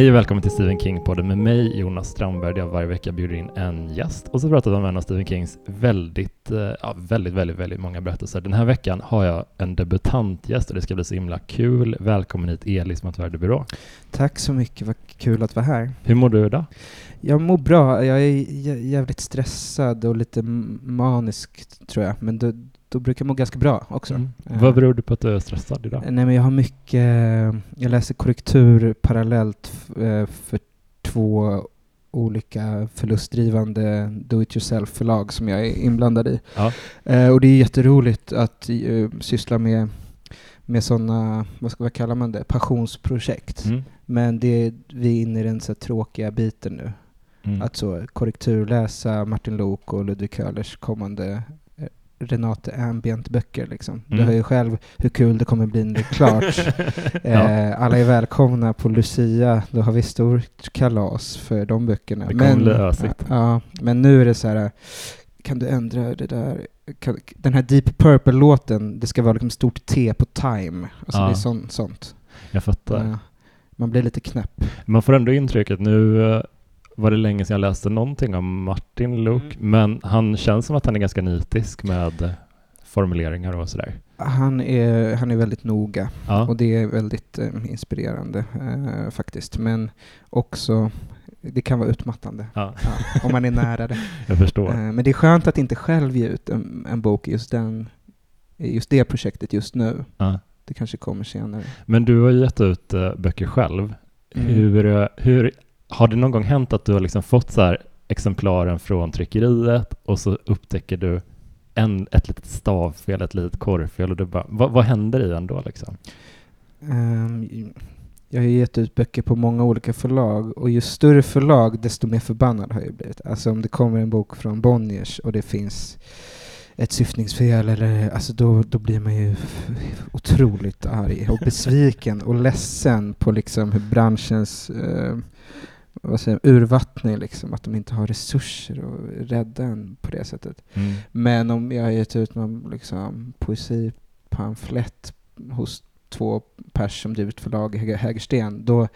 Hej och välkommen till Stephen King-podden med mig, Jonas Strandberg, där jag varje vecka bjuder in en gäst och så pratar vi om en av Stephen Kings väldigt, eh, ja, väldigt, väldigt, väldigt många berättelser. Den här veckan har jag en debutantgäst och det ska bli så himla kul. Välkommen hit Elis Matverdebyrå. Tack så mycket, vad kul att vara här. Hur mår du idag? Jag mår bra, jag är jävligt stressad och lite manisk tror jag, men då, då brukar jag må ganska bra också. Mm. Uh, Vad beror det på att du är stressad idag? Nej men jag har mycket, jag läser korrektur parallellt uh, för två olika förlustdrivande do-it-yourself-förlag som jag är inblandad i. Ja. Uh, och det är jätteroligt att syssla med med sådana, vad, ska, vad kallar man det, passionsprojekt. Mm. Men det, vi är inne i den så tråkiga biten nu. Mm. Att så korrekturläsa Martin Lok och Ludvig Köhlers kommande eh, Renate Ambient-böcker. Liksom. Mm. Du hör ju själv hur kul det kommer bli när det är klart. ja. eh, alla är välkomna på Lucia, då har vi stort kalas för de böckerna. Det kommer men, bli ösigt. Ja, men nu är det så här, kan du ändra det där? Kan, den här Deep Purple-låten, det ska vara liksom stort T på time. Alltså ja. det är sån, sånt. Jag fattar. Ja, man blir lite knäpp. Man får ändå intrycket nu eh, var det länge sedan jag läste någonting om Martin Luke, mm. men han känns som att han är ganska nitisk med formuleringar och sådär. Han är, han är väldigt noga ja. och det är väldigt eh, inspirerande eh, faktiskt. Men också, det kan vara utmattande ja. Ja, om man är nära det. Jag förstår. Eh, men det är skönt att inte själv ge ut en, en bok i just, den, just det projektet just nu. Det kanske kommer senare. Men du har gett ut uh, böcker själv. Mm. Hur, hur har det någon gång hänt att du har liksom fått så här exemplaren från tryckeriet och så upptäcker du en, ett litet stavfel, ett litet korrfel och du bara, vad, vad händer i en då liksom? Um, jag har gett ut böcker på många olika förlag och ju större förlag desto mer förbannad har jag blivit. Alltså om det kommer en bok från Bonniers och det finns ett syftningsfel eller alltså då, då blir man ju otroligt arg och besviken och ledsen på liksom hur branschens uh, vad säger, urvattning, liksom, att de inte har resurser att rädda en på det sättet. Mm. Men om jag har gett ut någon liksom, poesipamflett hos två pers som drivit förlag i Hägersten, då,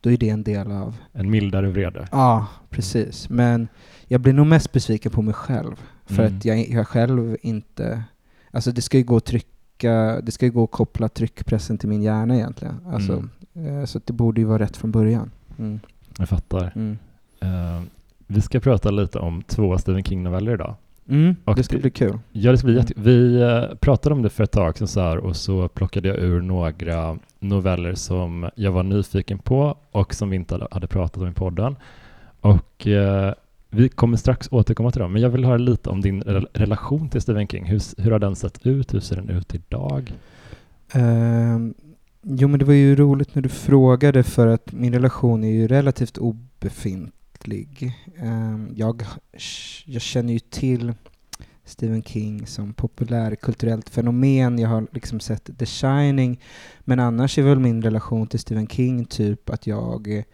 då är det en del av... En mildare vrede? Ja, precis. Men jag blir nog mest besviken på mig själv, för mm. att jag, jag själv inte... Alltså det ska ju gå att trycka, det ska ju gå att koppla tryckpressen till min hjärna egentligen. Alltså, mm. Eh, så det borde ju vara rätt från början. Mm. Jag fattar. Mm. Uh, vi ska prata lite om två Stephen King-noveller idag. Mm, och det ska bli kul. Ja, det ska bli jättekul. Vi uh, pratade om det för ett tag sedan så här, och så plockade jag ur några noveller som jag var nyfiken på och som vi inte hade pratat om i podden. Och uh, vi kommer strax återkomma till dem, men jag vill höra lite om din re relation till Stephen King. Hur, hur har den sett ut? Hur ser den ut idag? Um, Jo, men det var ju roligt när du frågade för att min relation är ju relativt obefintlig. Ehm, jag, jag känner ju till Stephen King som populärkulturellt fenomen. Jag har liksom sett The Shining. Men annars är väl min relation till Stephen King typ att jag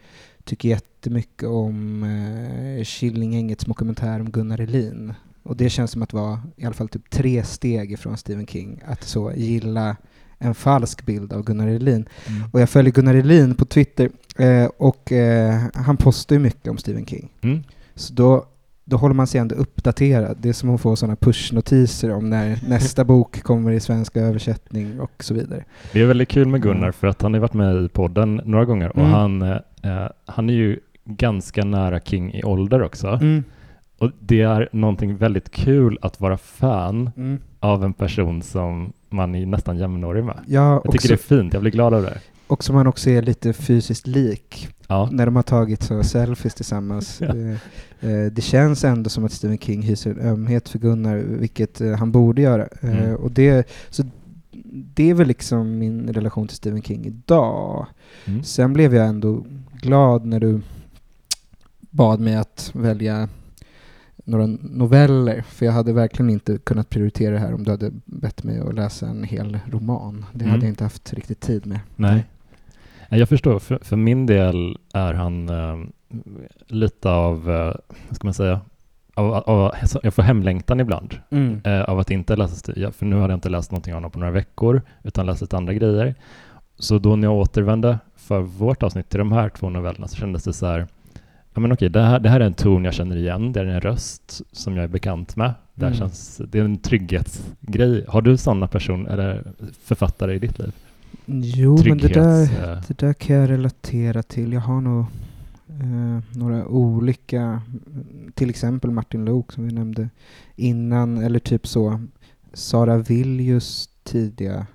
tycker jättemycket om uh, Killinggängets dokumentär om Gunnar Elin. Och det känns som att vara i alla fall typ tre steg ifrån Stephen King. Att så gilla en falsk bild av Gunnar Elin. Mm. Och jag följer Gunnar Elin på Twitter eh, och eh, han postar ju mycket om Stephen King. Mm. Så då, då håller man sig ändå uppdaterad. Det är som att få sådana pushnotiser om när nästa bok kommer i svenska översättning och så vidare. Det är väldigt kul med Gunnar för att han har varit med i podden några gånger och mm. han, eh, han är ju ganska nära King i ålder också. Mm. Och det är någonting väldigt kul att vara fan mm. av en person som man är nästan jämnårig med. Ja, jag tycker det är fint, jag blir glad av det. Och som man också är lite fysiskt lik. Ja. När de har tagit så selfies tillsammans. ja. det, eh, det, känns ändå som att Stephen King hyser en ömhet för Gunnar, vilket eh, han borde göra. Eh, mm. och det, så det är väl liksom min relation till Stephen King idag. Mm. Sen blev jag ändå glad när du bad mig att välja några noveller, för jag hade verkligen inte kunnat prioritera det här om du hade bett mig att läsa en hel roman. Det mm. hade jag inte haft riktigt tid med. Nej. Jag förstår, för, för min del är han äh, lite av, äh, vad ska man säga, av, av, jag får hemlängtan ibland mm. äh, av att inte läsa, för nu har jag inte läst någonting av honom på några veckor, utan läst lite andra grejer. så då när jag återvände för vårt avsnitt till de här två novellerna så kändes det så här, ja men okej, det här, det här är en ton jag känner igen, det är en röst som jag är bekant med. Det, Mm. känns, det är en trygghetsgrej. Har du sådana personer eller författare i ditt liv? Jo, men det där, Trygghets, eh, det där kan jag relatera till. Jag har nog eh, några olika, till exempel Martin Luuk som vi nämnde innan, eller typ så Sara Viljus tidiga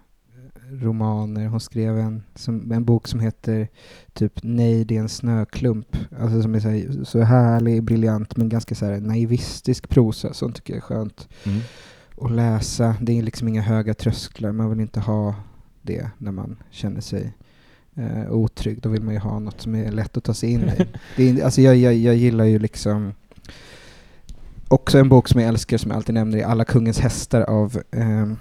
romaner. Hon skrev en, som, en bok som heter typ Nej, det är en snöklump. Alltså som är så, här, så härlig, briljant men ganska så här naivistisk prosa. Sånt tycker jag är skönt mm. att läsa. Det är liksom inga höga trösklar. Man vill inte ha det när man känner sig eh, otrygg. Då vill man ju ha något som är lätt att ta sig in i. Det är, alltså jag, jag, jag gillar ju liksom också en bok som jag älskar som jag alltid nämner är Alla kungens hästar av eh,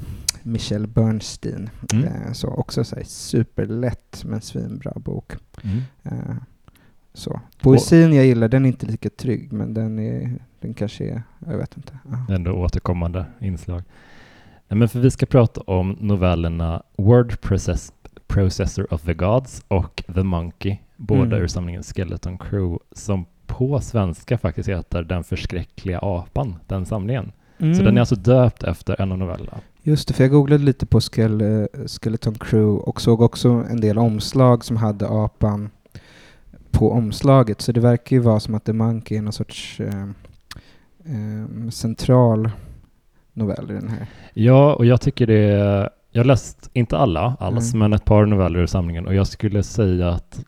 Michel Bernstein. Mm. Eh, så också så här, superlätt men svinbra bok. Mm. Eh, så. Poesin jag gillar, den är inte lika trygg men den, är, den kanske är, jag vet inte. Ja. Ändå återkommande inslag. Nej, men för vi ska prata om novellerna Word Process Processor of the Gods och The Monkey, båda Mm. ur samlingen Skeleton Crew, som på svenska faktiskt heter Den förskräckliga apan, den samlingen. Så Mm. den är alltså döpt efter en av novellerna. Just det, för jag googlade lite på Skele- Skeleton Crew och såg också en del omslag som hade apan på omslaget. Så det verkar ju vara som att The Monkey är någon sorts eh, eh, central novell i den här. Ja, och jag tycker det är, jag läst, inte alla alls, Mm. men ett par noveller ur samlingen och jag skulle säga att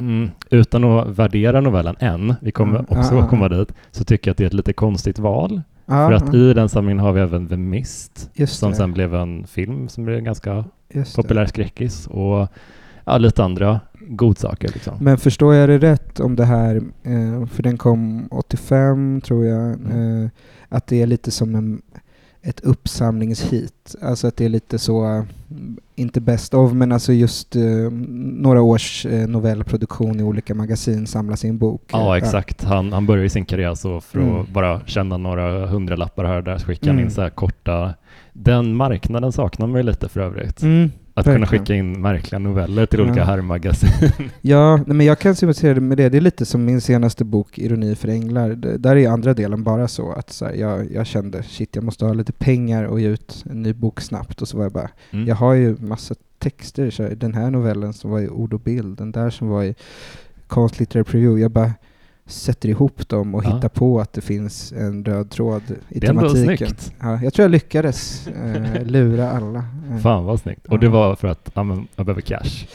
mm, utan att värdera novellen än, vi kommer Mm. också Ah, ah, komma ah. dit, så tycker jag att det är ett lite konstigt val. Ja, För att ja, i den samlingen har vi även The Mist, just som det, sen blev en film som blev en ganska just populär skräckis och ja, lite andra godsaker liksom. Men förstår jag det rätt om det här, eh, för den kom 85 tror jag, Mm. eh, att det är lite som en, ett uppsamlingshit. Alltså att det är lite så, mm, inte best of, men alltså just eh, några års eh, novellproduktion i olika magasin samlas i en bok. Ja, exakt. Han, han började sin karriär så för Mm. att bara tjäna några hundralappar här och där, skickade han Mm. in så här korta... Den marknaden saknar man ju lite för övrigt. Mm, Att kunna verkligen. skicka in märkliga noveller till olika Ja. herrmagasin. Ja, nej, men jag kan sympatisera med det. Det är lite som min senaste bok, Ironi för änglar. D- där är andra delen bara så att så här, jag, jag kände shit, jag måste ha lite pengar och ge ut en ny bok snabbt. Och så var jag bara, Mm. jag har ju massa texter. Så här, den här novellen som var i ord och bild, den där som var i konstlitterär preview. Jag bara sätter ihop dem och Ja. hittar på att det finns en röd tråd i Det tematiken. Ja, jag tror jag lyckades eh, lura alla. Eh, Fan vad snyggt. Och det var för att ja, jag behöver cash.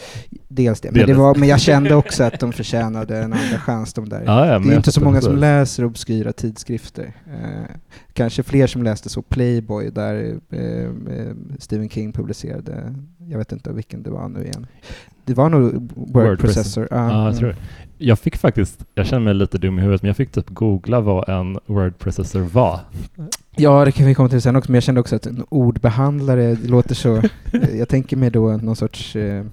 Dels det. Men, det Delvis. var, men jag kände också att de förtjänade en andra chans, de där. Ja, ja, det är inte så många som läser obskyra tidskrifter. Eh, kanske fler som läste så Playboy där eh, eh, Stephen King publicerade, jag vet inte vilken det var nu igen. Det var nog Word, Word Processor. Ja, Ja, jag mm. tror det. Jag fick faktiskt, jag känner mig lite dum i huvudet, men jag fick typ googla vad en word processor var. Ja, det kan vi komma till sen också, men jag kände också att en ordbehandlare låter så... jag tänker mig då någon sorts eh,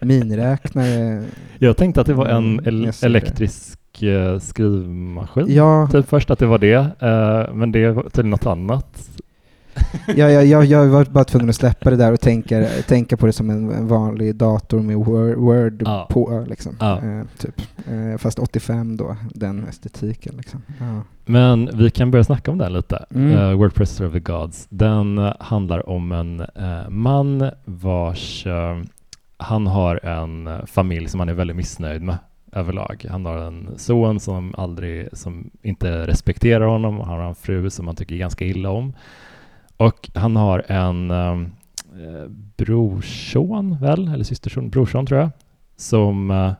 miniräknare. Jag tänkte att det var en Mm, el- elektrisk eh, skrivmaskin. Ja, Typ först att det var det, eh, men det var till något annat. Ja, ja, jag, jag var bara tvungen att släppa det där och tänka, tänka på det som en, en vanlig dator med Word, Word Ja. på. Liksom. Ja. Eh, typ. eh, fast 85 då, den estetiken. Liksom. Ja. Men vi kan börja snacka om den lite. Mm. Uh, Word Processor of the Gods. Den eh, handlar om en eh, man vars... eh, han har en familj som han är väldigt missnöjd med överlag. Han har en son som aldrig, som inte respekterar honom och han har en fru som han tycker ganska illa om. Och han har en eh, eh, brorson, väl? Eller systerson? Brorson, tror jag. Som eh,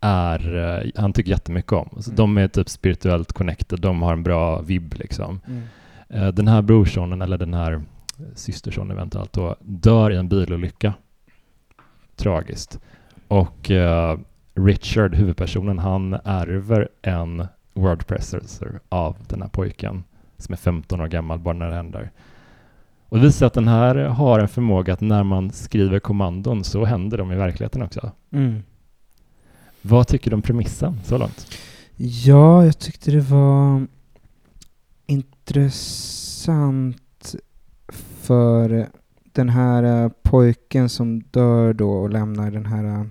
är, eh, han tycker jättemycket om. Så Mm. De är typ spirituellt connected, de har en bra vibb liksom. Mm. Eh, Den här brorsonen, eller den här systersonen eventuellt då, dör i en bilolycka. Tragiskt. Och eh, Richard, huvudpersonen, han ärver en word processor av den här pojken som är 15 år gammal bara när det händer. Och det visar att den här har en förmåga att när man skriver kommandon så händer de i verkligheten också. Mm. Vad tycker du om premissen så långt? Ja, jag tyckte det var intressant för den här eh, pojken som dör då och lämnar den här uh,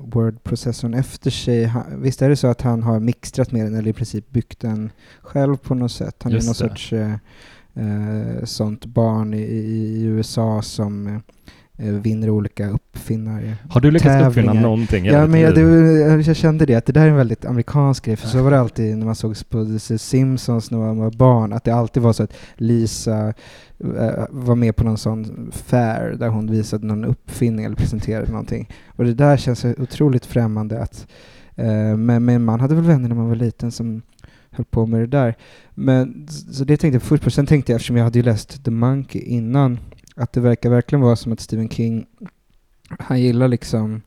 word-processorn efter sig. Han, visst är det så att han har mixtrat med den eller i princip byggt den själv på något sätt? Han Just är någon det. sorts uh, sånt barn i, i USA som uh, vinner olika uppfinnare. Har du lyckats uppfinna någonting? Ja, men jag, det, jag kände det, att det där är en väldigt amerikansk grej, för så var det alltid när man såg på The Simpsons när man var barn, att det alltid var så att Lisa eh, var med på någon sån fair där hon visade någon uppfinning eller presenterade någonting. Och det där känns otroligt främmande att eh, men, men man hade väl vänner när man var liten som höll på med det där. Men, så det tänkte jag först på. Sen tänkte jag, eftersom jag hade ju läst The Monkey innan, att det verkar verkligen vara som att Stephen King, han gillar liksom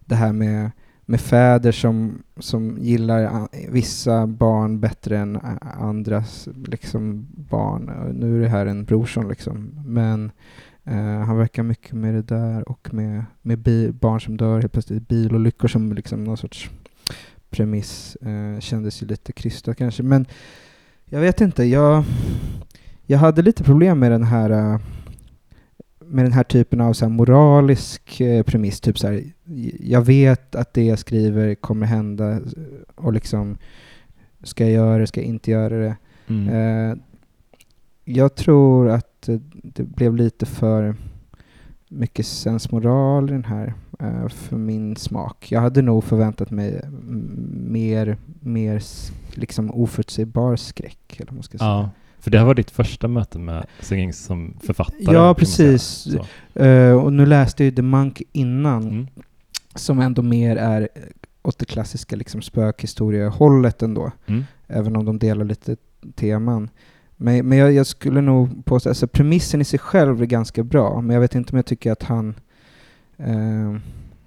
det här med, med fäder som, som gillar vissa barn bättre än andras liksom, barn. Nu är det här en brorson liksom. Men eh, han verkar mycket med det där och med, med bil, barn som dör helt plötsligt i bilolyckor som liksom någon sorts premiss. Eh, kändes ju lite krystat kanske. Men jag vet inte, jag, jag hade lite problem med den här eh, med den här typen av så moralisk eh, premiss, typ så här, jag vet att det jag skriver kommer hända och liksom ska jag göra det, ska jag inte göra det. Mm. Eh, jag tror att det blev lite för mycket sensmoral i den här eh, för min smak. Jag hade nog förväntat mig mer, mer liksom oförutsägbar skräck. Eller man ska säga. Ja, för det här var ditt första möte med Singing som författare. Ja, precis. Eh, och nu läste jag ju The Monk innan, Mm. som ändå mer är åt det klassiska liksom spökhistoriehållet ändå. Mm. även om de delar lite teman. Men, men jag, jag skulle nog påstå, alltså premissen i sig själv är ganska bra, men jag vet inte om jag tycker att han eh,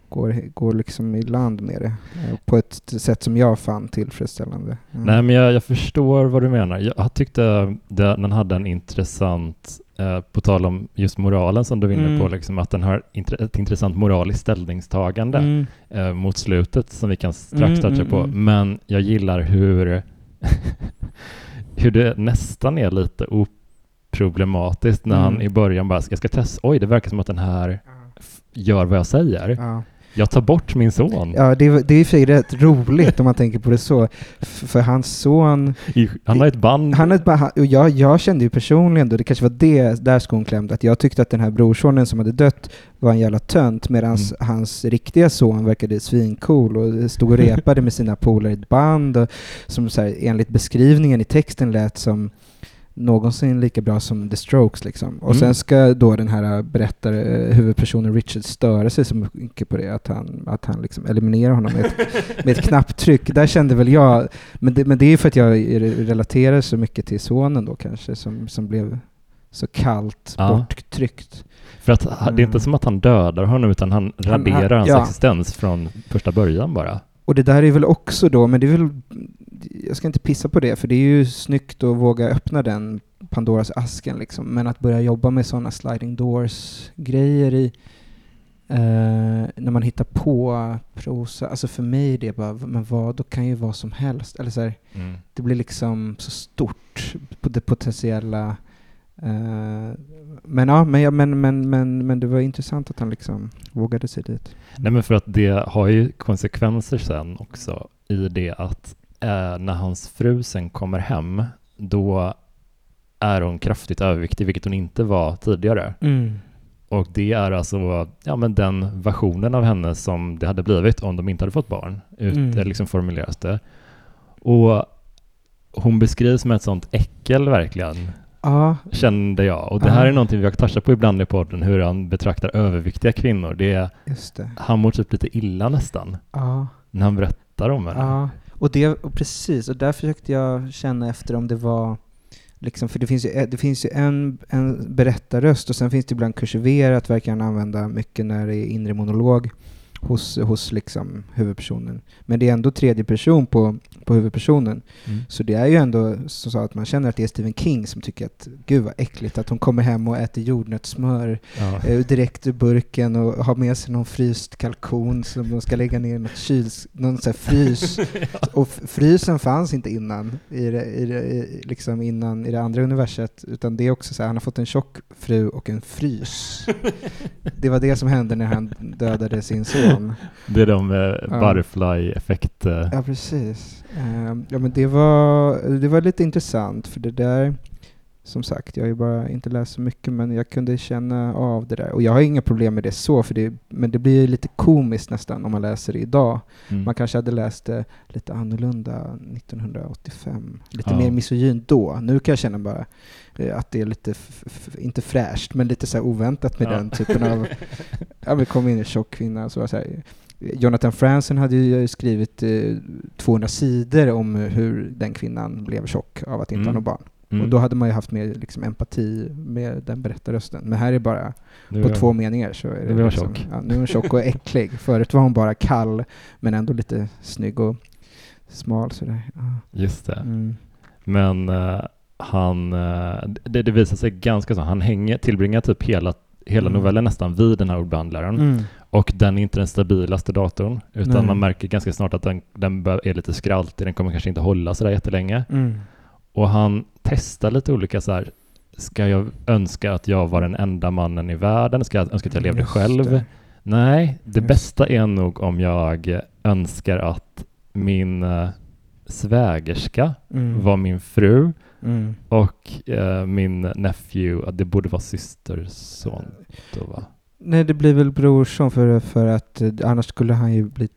går, går liksom i land med det eh, på ett sätt som jag fann tillfredsställande. Mm. Nej, men jag, jag förstår vad du menar. Jag tyckte det, den hade en intressant, eh, på tal om just moralen som du var inne Mm. på, liksom, att den har intre, ett intressant moraliskt ställningstagande Mm. eh, mot slutet som vi kan strax Mm, toucha mm, på. mm. Men jag gillar hur, hur det nästan är lite oproblematiskt när han i början bara ska, jag ska testa, oj det verkar som att den här gör vad jag säger. Ja. Jag tar bort min son. Ja, det, är- det är i och för sig rätt roligt om man tänker på det så. För hans son I, han har ett band. Han han- och jag, jag kände ju personligen då, det kanske var det där skon klämde, att jag tyckte att den här brorsonen som hade dött var en jävla tönt medan Mm. hans riktiga son verkade svincool och stod och repade med sina polare i ett band och som så här, enligt beskrivningen i texten lät som någonsin lika bra som The Strokes liksom. Och Mm. sen ska då den här berättare, eh, huvudpersonen Richard störa sig så mycket på det att han, att han liksom eliminerar honom med ett, med ett knapptryck. Där kände väl jag, men det, men det är för att jag re- relaterar så mycket till sonen då kanske, som, som blev så kallt Ja. borttryckt. För att det är inte Mm. som att han dödar honom utan han raderar han- hans ja. existens från första början bara. Och det där är väl också då, men det är väl, jag ska inte pissa på det, för det är ju snyggt att våga öppna den Pandoras asken liksom, men att börja jobba med sådana sliding doors-grejer i, eh, när man hittar på prosa, alltså för mig är det bara, men vad, då kan ju vad som helst, eller så här, det blir liksom så stort på det potentiella. eh, men ja, men, ja men, men, men, men det var intressant att han liksom vågade sig dit. Nej men för att det har ju konsekvenser sen också i det att eh, när hans fru sen kommer hem då är hon kraftigt överviktig, vilket hon inte var tidigare. Och det är alltså ja, men den versionen av henne som det hade blivit om de inte hade fått barn. Ut, Mm. eller liksom formuleras det. Och hon beskrivs som ett sånt äckel verkligen, Ja, kände jag. Och det här är någonting vi har touchat på ibland i podden, hur han betraktar överviktiga kvinnor. Det är, det. han mår typ lite illa nästan, Ja, när han berättar om henne. Och, det, och precis, och där försökte jag känna efter om det var Liksom, för det finns ju, eh, det finns ju en, en berättarröst och sen finns det ibland kursiverat, verkar han använda mycket när det är inre monolog hos, hos liksom huvudpersonen. Men det är ändå tredje person på, på huvudpersonen. Mm. Så det är ju ändå så att man känner att det är Stephen King som tycker att gud vad äckligt att hon kommer hem och äter jordnötssmör Ja. eh, direkt ur burken och har med sig någon fryst kalkon som de ska lägga ner i något kyls, någon sån frys. Och f- frysen fanns inte innan i det, i det, i, liksom innan i det andra universet utan det är också så här, han har fått en tjock fru och en frys. Det var det som hände när han dödade sin son. Det är de eh, Ja. butterfly-effekt. eh. Ja, precis. Ehm, ja, men det var, det var lite intressant för det där, som sagt, jag har ju bara inte läst så mycket men jag kunde känna av det där. Och jag har inga problem med det så, för det, men det blir lite komiskt nästan om man läser det idag. Mm. Man kanske hade läst det lite annorlunda 1985. Lite Ja. mer misogynt då. Nu kan jag känna bara eh, att det är lite, inte fräscht, men lite så oväntat med Ja. den typen av... Ja, vi kom in en tjock kvinna. Så var så här, Jonathan Franzen hade ju skrivit eh, 200 sidor om hur den kvinnan blev tjock av att inte Mm. ha något barn. Mm. Och då hade man ju haft mer liksom, empati med den berättarrösten. Men här är bara Nu på är- två meningar så är Nu det är hon liksom, tjock. ja, nu är hon tjock och äcklig. Förut var hon bara kall, men ändå lite snygg och smal sådär. Ja. Just det. Mm. Men eh, han, eh, det, det visar sig ganska så, han hänger, tillbringar typ hela, hela Mm. novellen nästan vid den här ordbehandlaren. Mm. Och den är inte den stabilaste datorn, utan Nej. man märker ganska snart att den, den är lite skraltig, den kommer kanske inte hålla sådär jättelänge. Mm. Och han testar lite olika så här. Ska jag önska att jag var den enda mannen i världen? Ska jag önska att jag levde Just själv? det. Nej, det Just bästa är nog om jag önskar att min eh, svägerska Mm. var min fru Mm. och eh, min nephew, att det borde vara systerson då va? Nej, det blir väl brorson för, för att eh, annars skulle han ju bli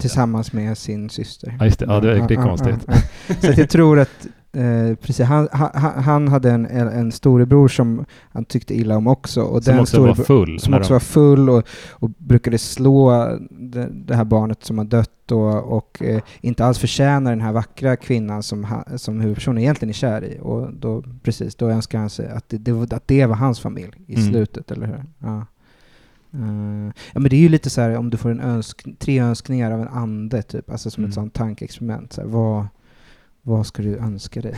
tillsammans med sin syster. Ja just det, ja, det, det är Ja, ja, konstigt. ja, ja. Så jag tror att eh, precis, han, han, han hade en, en en storebror som han tyckte illa om också. Och Som den också var full. som också de- var full och, och brukade slå det, det här barnet som har dött och, och eh, inte alls förtjänar den här vackra kvinnan som, ha, som huvudpersonen egentligen är kär i. Och då, precis, då önskar han sig att det, det, att det var hans familj i Mm. slutet, eller hur? Ja. Eh, ja men det är ju lite så här om du får en önsk, tre önskningar av en ande, typ, alltså som Mm. ett sånt tankeexperiment. Så här, vad, vad ska du önska dig?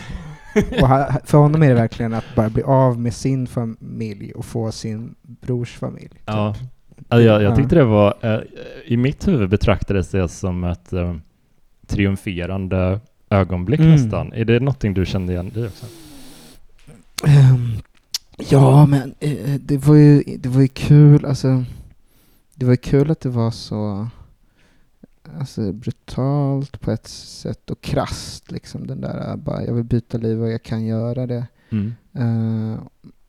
och ha, för honom är det verkligen att bara bli av med sin familj och få sin brors familj. Typ. Ja. Alltså, jag, jag Ja. tyckte det var, eh, i mitt huvud betraktades det som ett eh, triumferande ögonblick Mm. nästan. Är det någonting du kände igen i också? Ehm, ja, men eh, det var ju, det var ju kul, alltså. Det var ju kul att det var så alltså, brutalt på ett sätt och krasst. Liksom, den där, äh, bara, jag vill byta liv och jag kan göra det. Mm. Eh,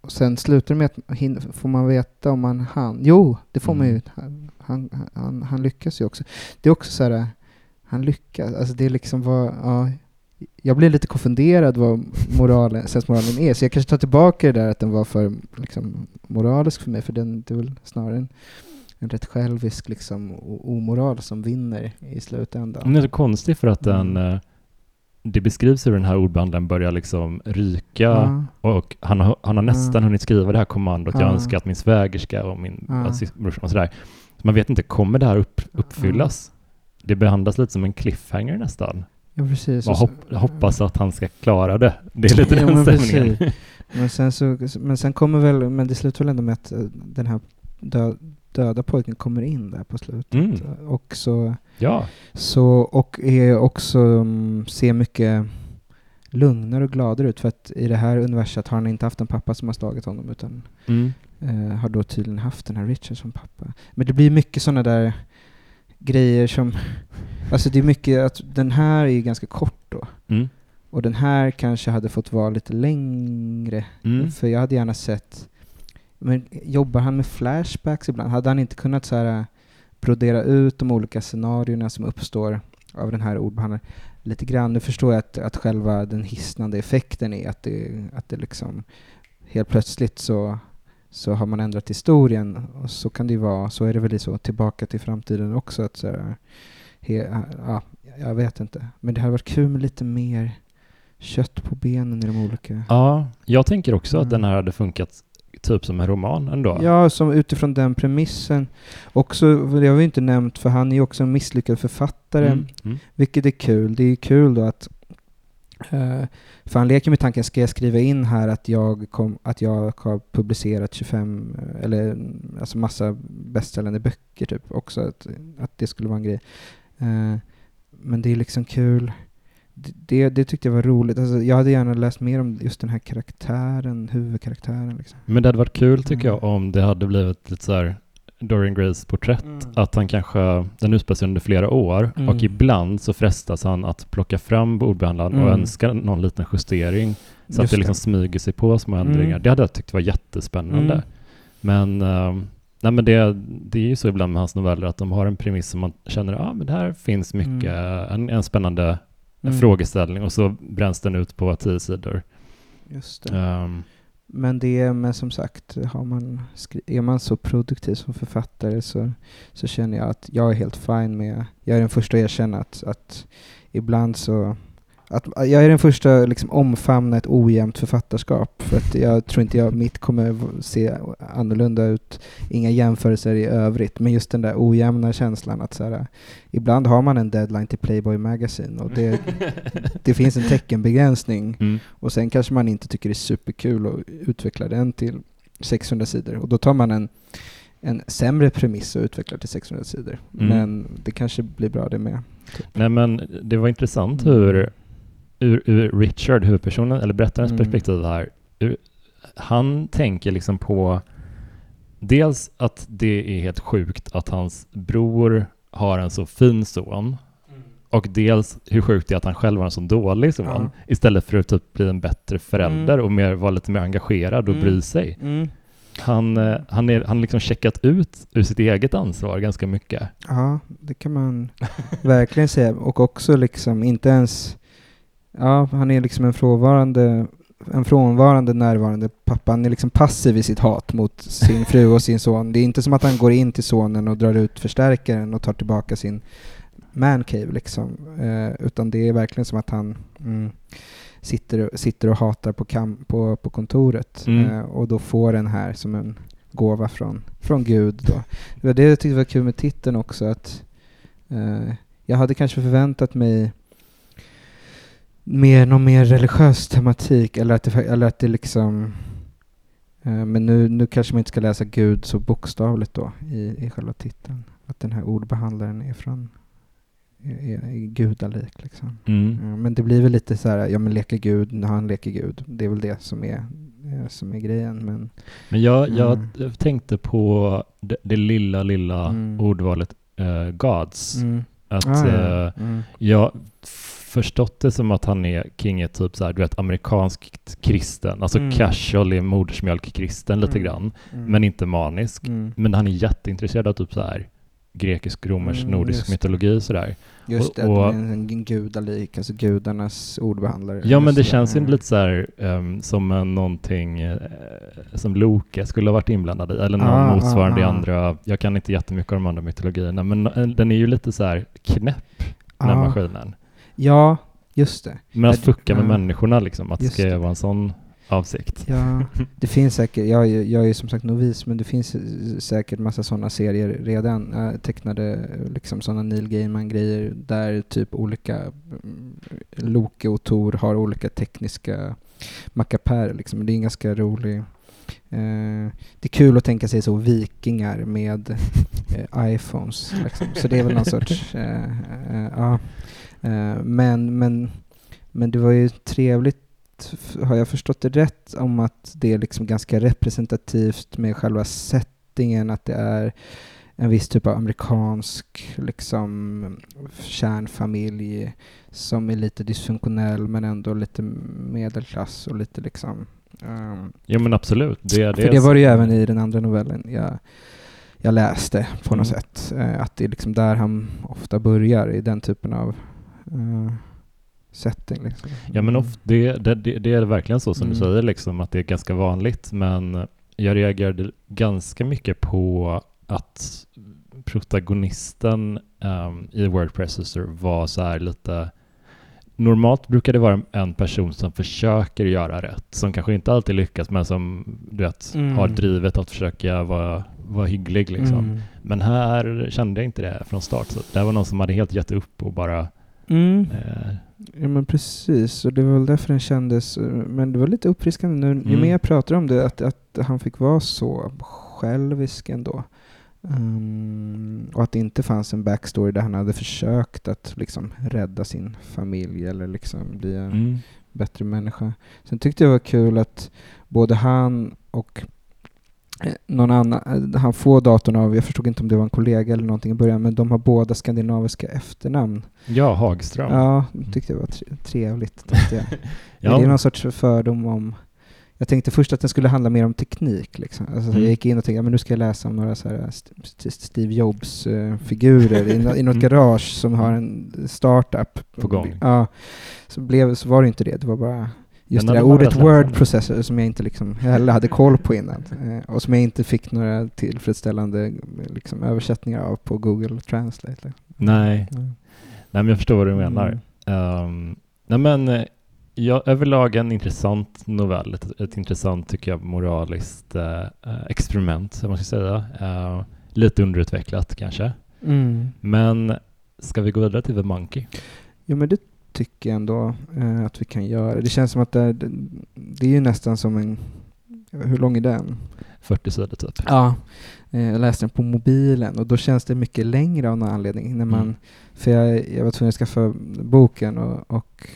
och sen slutar det med att får man veta om man han. Jo, det får man ju. Mm. Han, han, han, han lyckas ju också. Det är också så här, äh, han lyckas. Alltså det är liksom vad, ja, jag blir lite konfunderad vad moralen, sensmoralen är. Så jag kanske tar tillbaka det där att den var för liksom, moralisk för mig. För den, det är väl snarare en, en rätt självisk liksom, omoral som vinner i slutändan. Den är så konstig för att den, Mm. eh, det beskrivs hur den här ordbandeln börjar liksom ryka Ja. och han har, han har nästan Ja. hunnit skriva det här kommandot. Jag Ja. önskar att min svägerska och min ja. brorson och sådär. Så man vet inte, kommer det här upp, uppfyllas? Det behandlas lite som en cliffhanger nästan. Ja, precis. Man hopp, hoppas att han ska klara det. Det är lite Ja, den men stämningen. Men sen, så, men sen kommer väl, men det slutar väl ändå med att eh, den här döda pojken kommer in där på slutet. Mm. Och, så, Ja, så, och är också, um, ser mycket lugnare och gladare ut. För att i det här universet har han inte haft en pappa som har slagit honom utan mm. eh, har då tydligen haft den här Richard som pappa. Men det blir mycket sådana där grejer som, alltså det är mycket att den här är ju ganska kort då. Mm. Och den här kanske hade fått vara lite längre. Mm. För jag hade gärna sett... Men jobbar han med flashbacks ibland? Hade han inte kunnat så här, äh, brodera ut de olika scenarierna som uppstår av den här ordbehandlaren lite grann? Nu förstår jag att, att själva den hisnande effekten är att det, att det liksom helt plötsligt så, så har man ändrat historien. Och så kan det ju vara. Så är det väl i så Tillbaka till framtiden också. Att så här, he, ja, jag vet inte. Men det hade varit kul med lite mer kött på benen i de olika... Ja, jag tänker också att Mm. den här hade funkat typ som en roman ändå. Ja, som utifrån den premissen. Också, det har vi inte nämnt, för han är ju också en misslyckad författare, Mm, mm. vilket är kul. Det är kul då att eh, för han leker med tanken, ska jag skriva in här att jag, kom, att jag har publicerat 25, eh, eller alltså massa bästsäljande böcker typ också, att, att det skulle vara en grej. Eh, men det är liksom kul. Det, det, det tyckte jag var roligt. Alltså, jag hade gärna läst mer om just den här karaktären, huvudkaraktären. Liksom. Men det hade varit kul tycker Mm. jag om det hade blivit lite så här Dorian Grays porträtt. Mm. Att han kanske, den utspelar sig under flera år Mm. och ibland så frestas han att plocka fram bordbehandlaren och Mm. önska någon liten justering. Så att Just det liksom smyger sig på små ändringar. Mm. Det hade jag tyckt var jättespännande. Mm. Men, ehm, nej men det, det är ju så ibland med hans noveller att de har en premiss som man känner, ja ah, men det här finns mycket, en, en spännande Mm. frågeställning och så bränns den ut på tio sidor. Just det. Ehm, Men det, men som sagt, har man är man så produktiv som författare så, så känner jag att jag är helt fine med, jag är den första att erkänna att, att ibland så, att jag är den första att liksom omfamna ett ojämnt författarskap. För att jag tror inte jag, mitt kommer se annorlunda ut, inga jämförelser i övrigt, men just den där ojämna känslan att så här, ibland har man en deadline till Playboy Magazine och det, det finns en teckenbegränsning mm. och sen kanske man inte tycker det är superkul att utveckla den till 600 sidor. Och då tar man en, en sämre premiss och utvecklar till 600 sidor. Mm. Men det kanske blir bra det med. Nej men det var intressant hur, ur, ur Richard, huvudpersonen, eller berättarens Mm. perspektiv här, ur, han tänker liksom på dels att det är helt sjukt att hans bror har en så fin son och dels hur sjukt det är att han själv har en så dålig son Ja. istället för att typ bli en bättre förälder Mm. och mer, vara lite mer engagerad och Mm. bry sig. Mm. Han, eh, han, är, han liksom checkat ut ur sitt eget ansvar ganska mycket. Ja, det kan man verkligen säga. Och också liksom inte ens... Ja, han är liksom en frånvarande, en frånvarande närvarande pappa. Han är liksom passiv i sitt hat mot sin fru och sin son. Det är inte som att han går in till sonen och drar ut förstärkaren och tar tillbaka sin mancave liksom. Eh, utan det är verkligen som att han mm, sitter, sitter och hatar på, kam- på, på kontoret. Mm. Eh, och då får den här som en gåva från, från Gud då. Det var det jag tyckte var kul med titeln också att eh, jag hade kanske förväntat mig mer, någon mer religiös tematik eller att det, eller att det liksom eh, men nu, nu kanske man inte ska läsa Gud så bokstavligt då i, i själva titeln. Att den här ordbehandlaren är från är, är, gudalik liksom. Mm. Ja, men det blir väl lite så här, ja men leker Gud han leker Gud. Det är väl det som är, eh, som är grejen. Men Men jag, jag Mm. tänkte på det, det lilla, lilla Mm. ordvalet eh, Gods. mm. Att Ah, eh, ja. Mm. jag förstått det som att han är king är typ så här, du vet, amerikanskt kristen. Alltså Mm. casual är modersmjölk-kristen lite Mm. grann, Mm. men inte manisk. Mm. Men han är jätteintresserad av typ så här grekisk, romersk, Mm, nordisk just mytologi sådär. Just Och- det, och- är en gudalik, alltså gudarnas ordbehandlare. Ja, men det känns ju Mm. lite så här ehm, som en, någonting eh, som Loke skulle ha varit inblandad i, eller någon Ah, motsvarande i ah, ah. andra. Jag kan inte jättemycket om de andra mytologierna, men eh, den är ju lite så här knäpp, den Ja. maskinen. Ja, just det. Men att fucka med människorna liksom, att det ska det. vara en sån avsikt. Ja, det finns säkert, jag, jag är ju som sagt novis, men det finns säkert massa sådana serier redan, tecknade eh, liksom sådana Neil Gaiman-grejer där typ olika mm, Loke och Tor har olika tekniska mackapärer liksom. Det är en ganska rolig eh, det är kul att tänka sig så vikingar med eh, iPhones. Liksom. Så det är väl någon sorts... Eh, men, men, men det var ju trevligt har jag förstått det rätt om att det är liksom ganska representativt med själva settingen, att det är en viss typ av amerikansk liksom, kärnfamilj som är lite dysfunktionell men ändå lite medelklass och lite liksom... ehm, Jo men absolut. Det, det för det var det ju även i den andra novellen jag, jag läste på något Mm. sätt. Eh, att det är liksom där han ofta börjar, i den typen av eh, setting. Liksom. Ja men of, det, det, det, är verkligen så som Mm. du säger, liksom, att det är ganska vanligt. Men jag reagerade ganska mycket på att protagonisten um, i Word Processor var så här lite normalt brukar det vara en person som försöker göra rätt, som kanske inte alltid lyckas, men som du vet, Mm. har drivet att försöka vara, vara hygglig liksom. Mm. Men här kände jag inte det från start, så det var någon som hade helt gett upp och bara Mm. eh, Ja men precis, och det var väl därför den kändes, eh, men det var lite uppfriskande nu, ju Mm. mer jag pratar om det, att, att han fick vara så självisk ändå. Um, och att det inte fanns en backstory där han hade försökt att liksom rädda sin familj eller liksom bli en mm. bättre människa. Sen tyckte jag det var kul att både han och någon annan, eh, han får datorn av, jag förstod inte om det var en kollega eller någonting i början, men de har båda skandinaviska efternamn. Ja, Hagström. Ja, det tyckte jag var tre- trevligt. Tänkte jag. Ja. Det är någon sorts fördom om... Jag tänkte först att den skulle handla mer om teknik. Liksom. Alltså, Mm. Jag gick in och tänkte att men nu ska jag läsa om några så här St- Steve Jobs-figurer i, i något Mm. garage som har en startup. På gång. Ja, så, blev, så var det inte det. Det var bara just det där ordet word processor som jag inte liksom heller hade koll på innan. Eh, och som jag inte fick några tillfredsställande liksom, översättningar av på Google Translate. Nej. Mm. Nej, men jag förstår vad du menar. Mm. Um, nej, men eh, ja, överlag en intressant novell, ett, ett intressant, tycker jag, moraliskt eh, eh, experiment, man ska säga. Eh, lite underutvecklat kanske. Mm. Men ska vi gå vidare till The Monkey? Jo men det tycker jag ändå eh, att vi kan göra. Det känns som att det, är- det, det är ju nästan som en... Hur lång är den? 40 sidor typ. Ja. Eh, jag läste den på mobilen och då känns det mycket längre av någon anledning. När man, Mm. För jag, jag var tvungen att skaffa boken och, och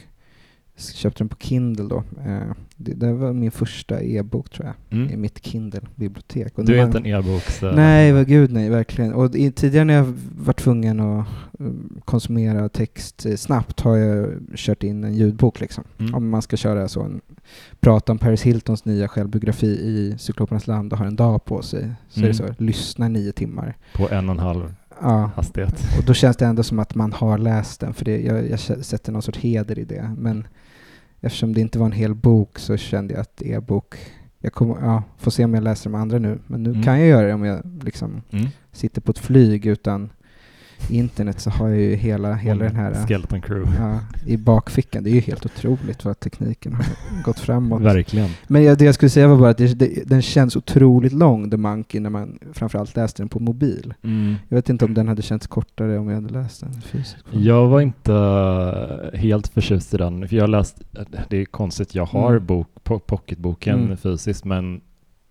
köpte den på Kindle då. Eh, det, det var min första e-bok tror jag, i Mm. mitt Kindle-bibliotek. Du är inte en e-boks... eh, Nej, vad gud nej, verkligen. Och i, tidigare när jag var tvungen att um, konsumera text snabbt har jag kört in en ljudbok liksom. Mm. Om man ska köra så en, prata om Paris Hiltons nya självbiografi i Cyklopernas land och har en dag på sig, så är det så, Mm. lyssna nio timmar. På en och en halv Ja, hastighet. och då känns det ändå som att man har läst den, för det, jag, jag sätter någon sorts heder i det. Men eftersom det inte var en hel bok så kände jag att e-bok, jag kommer, ja, får se om jag läser de andra nu, men nu Mm. kan jag göra det om jag liksom Mm. sitter på ett flyg utan internet så har jag ju hela, hela den här Skeleton Crew. ja, i bakfickan. Det är ju helt otroligt vad tekniken har gått framåt. Verkligen. Men jag, det jag skulle säga var bara att det, det, den känns otroligt lång, The Monkey, när man framförallt läste den på mobil. Mm. Jag vet inte om den hade känts kortare om jag hade läst den fysiskt. Jag var inte eh, helt förtjust i den, för jag har läst, det är konstigt, jag har Mm. bok, po- pocketboken Mm. fysiskt, men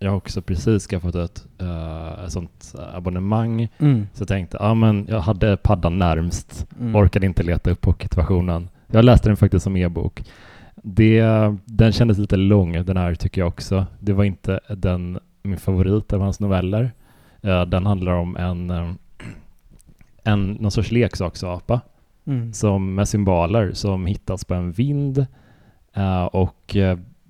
jag har också precis skaffat ett, uh, ett sånt abonnemang, Mm. så jag tänkte, ja men jag hade paddan närmst, Mm. orkade inte leta upp pocketversionen. Jag läste den faktiskt som e-bok. Det, den kändes lite lång, den här tycker jag också. Det var inte den, min favorit av hans noveller. Eh, den handlar om en, eh, en någon sorts leksaksapa Mm. som med symboler som hittas på en vind eh, och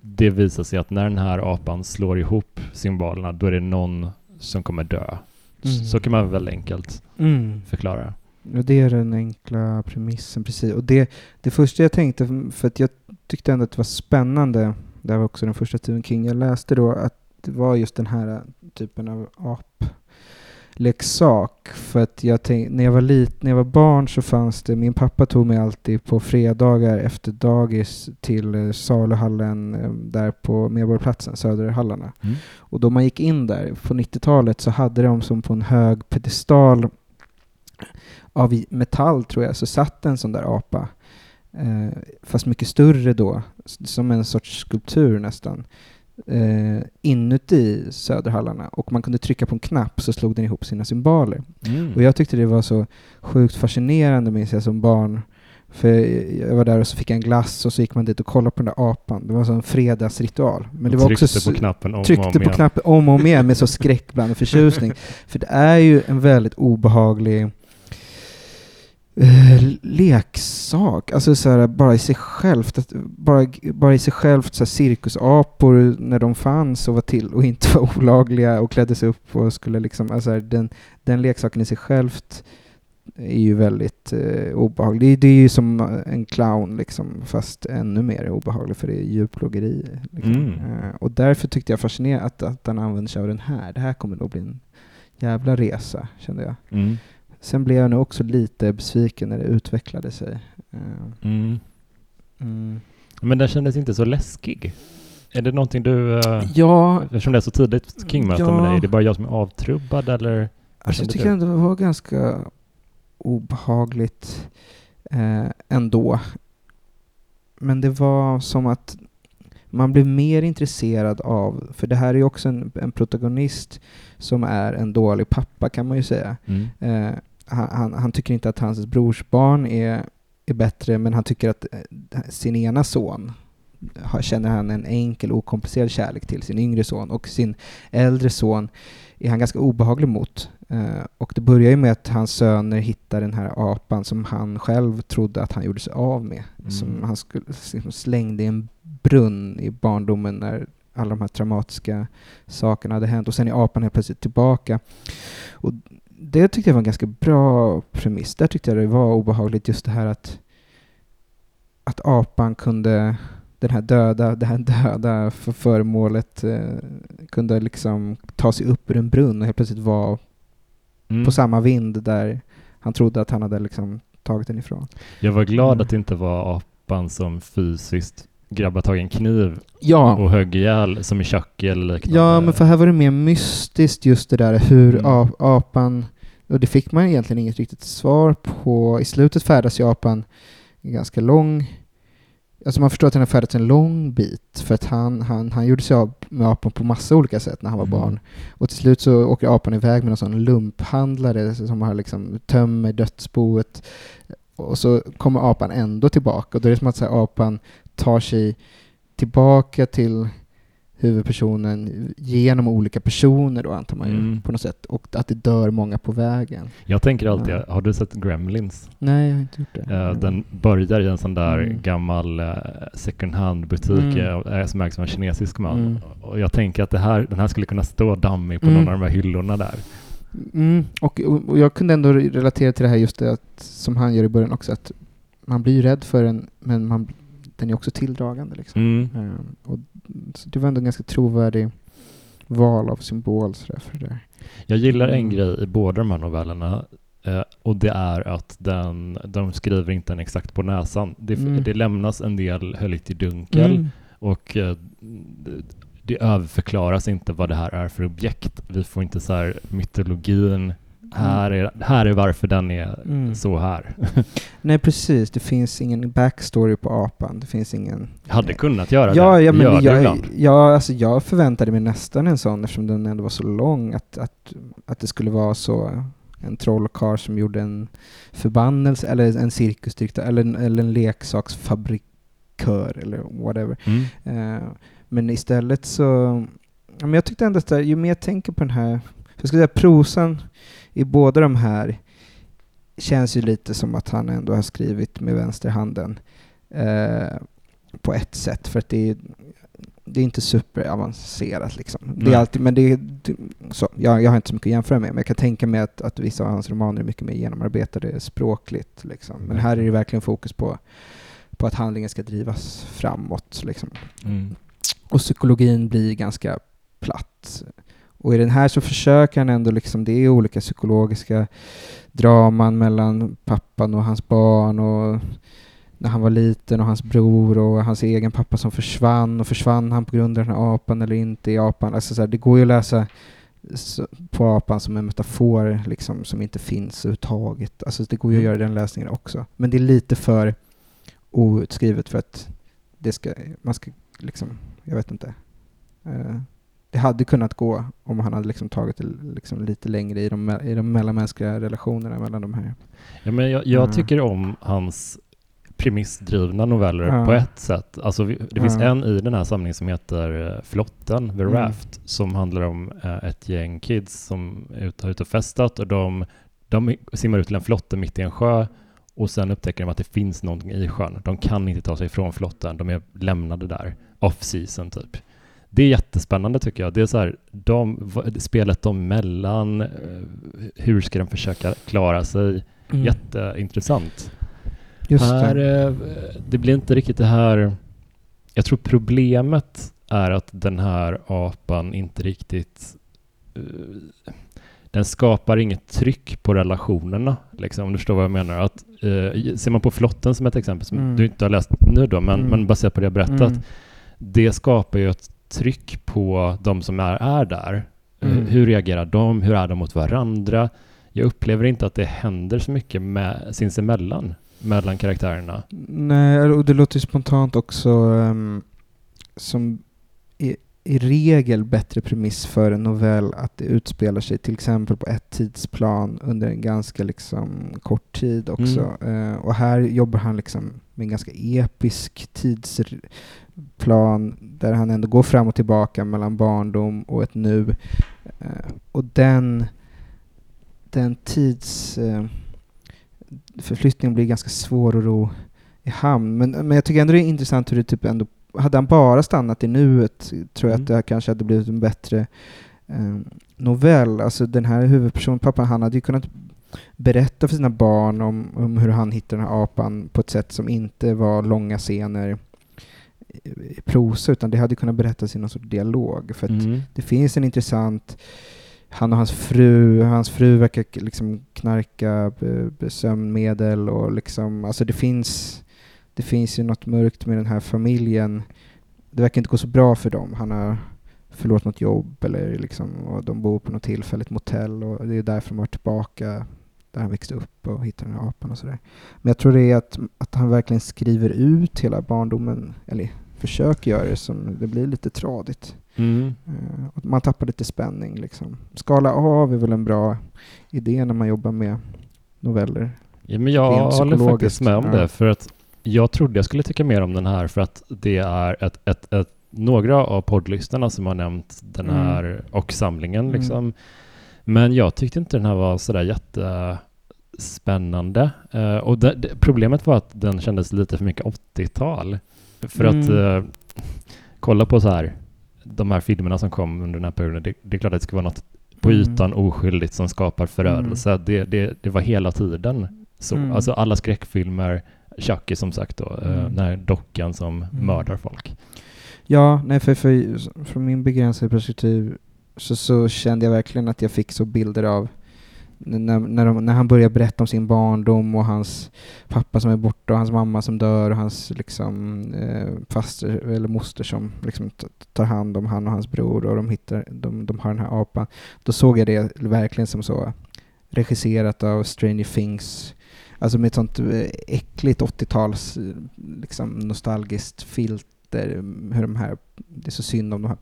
det visar sig att när den här apan slår ihop symbolerna då är det någon som kommer dö. Mm. Så kan man väl enkelt Mm. förklara. Ja, det är den enkla premissen, precis. Och det, det första jag tänkte, för att jag tyckte ändå att det var spännande, det var också den första Stephen King jag läste då, att det var just den här typen av apleksak. För att jag tänk, när jag var lit, när jag var barn så fanns det, min pappa tog mig alltid på fredagar efter dagis till eh, saluhallen eh, där på Medborgarplatsen, Söderhallarna. Mm. Och då man gick in där på 90-talet så hade de som på en hög pedestal av metall tror jag, så satt en sån där apa. Eh, fast mycket större då, som en sorts skulptur nästan. Eh, inuti Söderhallarna. Och man kunde trycka på en knapp så slog den ihop sina symboler. Mm. Och jag tyckte det var så sjukt fascinerande minns jag som barn. För jag var där och så fick jag en glass och så gick man dit och kollade på den där apan. Det var som en fredagsritual. Men det var tryckte också på knappen om och tryckte om på igen. knappen om och om igen med så skräckblandad förtjusning. För det är ju en väldigt obehaglig eh, leksak. Alltså så här, bara i sig självt. Att, bara, bara i sig självt så här, cirkusapor när de fanns och var till och inte var olagliga och klädde sig upp och skulle liksom, alltså här, den, den leksaken i sig självt är ju väldigt eh, obehaglig. Det, är- det är ju som en clown liksom, fast ännu mer obehaglig för det är djurplågeri. Liksom. Mm. Eh, och därför tyckte jag fascinerande att, att han använde sig av den här. Det här kommer nog bli en jävla resa, kände jag. Mm. Sen blev jag nog också lite besviken när det utvecklade sig. Eh, Mm. Mm. Men den kändes inte så läskig. Är det någonting du... Uh, Ja, eftersom det är så tidigt King-möte Ja. med dig, är det bara jag som är avtrubbad eller? alltså jag tycker ändå det var ganska obehagligt eh, ändå. Men det var som att man blev mer intresserad av, för det här är ju också en, en protagonist som är en dålig pappa kan man ju säga. Mm. Eh, han, han, han tycker inte att hans brorsbarn är, är bättre, men han tycker att eh, sin ena son har, känner han en enkel, okomplicerad kärlek till sin yngre son och sin äldre son är han ganska obehaglig mot. Eh, och det börjar ju med att hans söner hittar den här apan som han själv trodde att han gjorde sig av med. Mm. Som han skulle, liksom slängde i en brunn i barndomen när alla de här traumatiska sakerna hade hänt. Och sen är apan helt plötsligt tillbaka. Och det tyckte jag var en ganska bra premiss. Där tyckte jag det var obehagligt just det här att, att apan kunde, den här döda, det här döda för föremålet eh, kunde liksom ta sig upp ur en brunn och helt plötsligt vara Mm. på samma vind där han trodde att han hade liksom tagit den ifrån. Jag var glad Mm. att det inte var apan som fysiskt grabbade tag i en kniv Ja, och högg ihjäl som i Chucky eller liknande. ja men för här var det mer mystiskt just det där hur Mm. ap- apan, och det fick man egentligen inget riktigt svar på. I slutet färdas ju apan en ganska lång Alltså man förstår att han har färdats en lång bit för att han, han, han gjorde sig av med apan på massa olika sätt när han var Mm. barn. Och till slut så åker apan iväg med en sån lumphandlare som har liksom tömmer dödsboet. Och så kommer apan ändå tillbaka och då är det som att så apan tar sig tillbaka till huvudpersonen genom olika personer då antar man ju Mm. på något sätt. Och att det dör många på vägen. Jag tänker alltid, Ja. har du sett Gremlins? Nej, jag har inte gjort det. Eh, Den börjar i en sån där Mm. gammal eh, second hand-butik Mm. eh, som ägs av en kinesisk man. Mm. Och jag tänker att det här, den här skulle kunna stå dammig på Mm. någon av de här hyllorna där. Mm, och, och jag kunde ändå relatera till det här just det att, som han gör i början också, att man blir rädd för den, men man, den är också tilldragande. Liksom. Mm. Ehm, och, så det var ändå en ganska trovärdig val av symbol sådär, för det där. Jag gillar en Mm. grej i båda de här novellerna eh, och det är att den, de skriver inte en exakt på näsan. Det, Mm. det lämnas en del höljt i dunkel och eh, det, överförklaras inte vad det här är för objekt. Vi får inte så här mytologin. Här är, här är varför den är Mm. så här. Nej precis, det finns ingen backstory på apan. Det finns ingen... Hade kunnat göra Ja, det. ja, men gör jag, ibland. ja, alltså jag förväntade mig nästan en sån eftersom den ändå var så lång. Att, att, att det skulle vara så en trollkarl som gjorde en förbannelse eller en cirkusdirektör eller, en- eller en leksaksfabrikör eller whatever. Mm. Eh, men istället så... Ja, men jag tyckte ändå att ju mer jag tänker på den här... Jag skulle säga prosan i båda de här känns ju lite som att han ändå har skrivit med vänsterhanden. Eh, på ett sätt, för att det är, det är inte superavancerat liksom. Det är alltid, men det är, så, jag, jag har inte så mycket att jämföra med, men jag kan tänka mig att, att vissa av hans romaner är mycket mer genomarbetade språkligt. Liksom. Men här är det verkligen fokus på, på att handlingen ska drivas framåt. Liksom. Mm. Och psykologin blir ganska platt. Och i den här så försöker han ändå liksom, det är olika psykologiska draman mellan pappan och hans barn och när han var liten och hans bror och hans egen pappa som försvann och försvann han på grund av den här apan eller inte i apan. Alltså så här, det går ju att läsa på apan som en metafor liksom, som inte finns överhuvudtaget. Alltså det går ju att göra den läsningen också. Men det är lite för outskrivet för att det ska, man ska liksom, jag vet inte. Eh, det hade kunnat gå om han hade liksom tagit det liksom lite längre i de, i de mellanmänskliga relationerna mellan de här. Ja, men jag, jag Mm. tycker om hans premissdrivna noveller Ja. på ett sätt. Alltså, det finns Ja. en i den här samlingen som heter eh, Flotten, The Mm. Raft, som handlar om eh, ett gäng kids som är ute, har ute och festat och de, de simmar ut till en flotte mitt i en sjö och sen upptäcker de att det finns någonting i sjön. De kan inte ta sig ifrån flotten, de är lämnade där, off season typ. Det är jättespännande tycker jag. Det är så här, de, spelet de mellan, eh, hur ska de försöka klara sig? Jätteintressant. Just här, det. eh, det blir inte riktigt det här... Jag tror problemet är att den här apan inte riktigt... eh, den skapar inget tryck på relationerna, liksom, om du förstår vad jag menar. Att, eh, ser man på Flotten som ett exempel, som Mm. du inte har läst nu då, men, Mm. men baserat på det jag berättat, Mm. det skapar ju ett tryck på de som är, är där. Eh, Mm. Hur reagerar de? Hur är de mot varandra? Jag upplever inte att det händer så mycket med, sinsemellan, mellan karaktärerna. Nej, och det låter ju spontant också ehm, som i, i regel bättre premiss för en novell att det utspelar sig till exempel på ett tidsplan under en ganska liksom kort tid också. Eh, och här jobbar han liksom med en ganska episk tidsplan där han ändå går fram och tillbaka mellan barndom och ett nu. Eh, och den, den tids... Eh, blir ganska svår att ro i hamn. Men, men jag tycker ändå det är intressant hur det typ ändå, hade han bara stannat i nuet tror jag Mm. att det kanske hade blivit en bättre eh, novell. Alltså den här huvudpersonen, pappan, han hade ju kunnat berätta för sina barn om, om hur han hittade den här apan på ett sätt som inte var långa scener prosa, utan det hade kunnat berättas i någon sorts dialog. För Mm. det finns en intressant han och hans fru, hans fru verkar liksom knarka sömnmedel och liksom, alltså det finns, det finns ju något mörkt med den här familjen. Det verkar inte gå så bra för dem. Han har förlorat något jobb eller liksom, och de bor på något tillfälligt motell och det är därför de var tillbaka där han växte upp och hittade den här apan och sådär. Men jag tror det är att, att han verkligen skriver ut hela barndomen, eller försöker göra det som det blir lite tradigt. Mm. Eh, man tappar lite spänning. Liksom. Skala av är väl en bra idé när man jobbar med noveller. Ja, men jag håller faktiskt med om ja. det. För att jag trodde jag skulle tycka mer om den här för att det är ett, ett, ett, några av poddlyssnarna som har nämnt den Mm. här och samlingen. Mm. Liksom. Men jag tyckte inte den här var sådär jättespännande. Eh, och det, det, problemet var att den kändes lite för mycket 80-tal. För att Mm. eh, kolla på så här de här filmerna som kom under den här perioden. Det, det är klart att det ska vara något på Mm. ytan oskyldigt som skapar förödelse. Det, det, det var hela tiden så. Mm. Alltså alla skräckfilmer, Chucky som sagt då, eh, Mm. den här dockan som Mm. mördar folk. Ja, nej, för, för från min begränsade perspektiv så, så kände jag verkligen att jag fick så bilder av när, när, de, när han börjar berätta om sin barndom och hans pappa som är borta och hans mamma som dör och hans liksom, eh, faster eller moster som liksom tar hand om han och hans bror och de, hittar, de, de har den här apan. Då såg jag det verkligen som så regisserat av Stranger Things. Alltså med ett sånt eh, äckligt 80-tals liksom nostalgiskt filter. Mm, hur de här, det är så synd om de här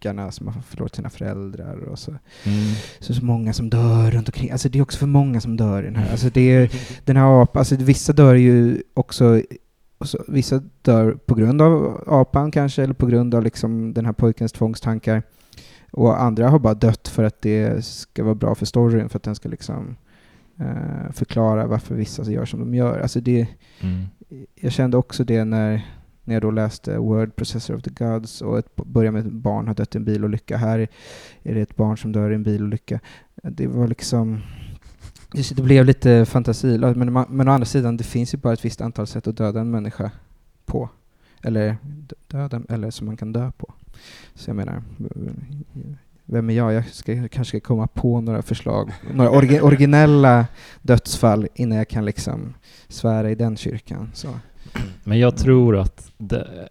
pojkarna som har förlorat sina föräldrar och så Mm. så, så många som dör runt omkring. Alltså det är också för många som dör i den här. Alltså det är, den här apan, alltså vissa dör ju också, så, vissa dör på grund av apan kanske, eller på grund av liksom den här pojkens tvångstankar. Och andra har bara dött för att det ska vara bra för storyn, för att den ska liksom eh, förklara varför vissa gör som de gör. Alltså det, Mm. jag kände också det när, när jag då läste Word Processor of the Gods och ett, börjar med ett barn har dött i en bilolycka. Här är det ett barn som dör i en bilolycka. Det var liksom... Det blev lite fantasilöst, men, man- men å andra sidan, det finns ju bara ett visst antal sätt att döda en människa på. Eller döda, eller som man kan dö på. Så jag menar, vem är jag? Jag ska, kanske ska komma på några förslag, några orgi, originella dödsfall innan jag kan liksom svära i den kyrkan. Så. Men jag tror att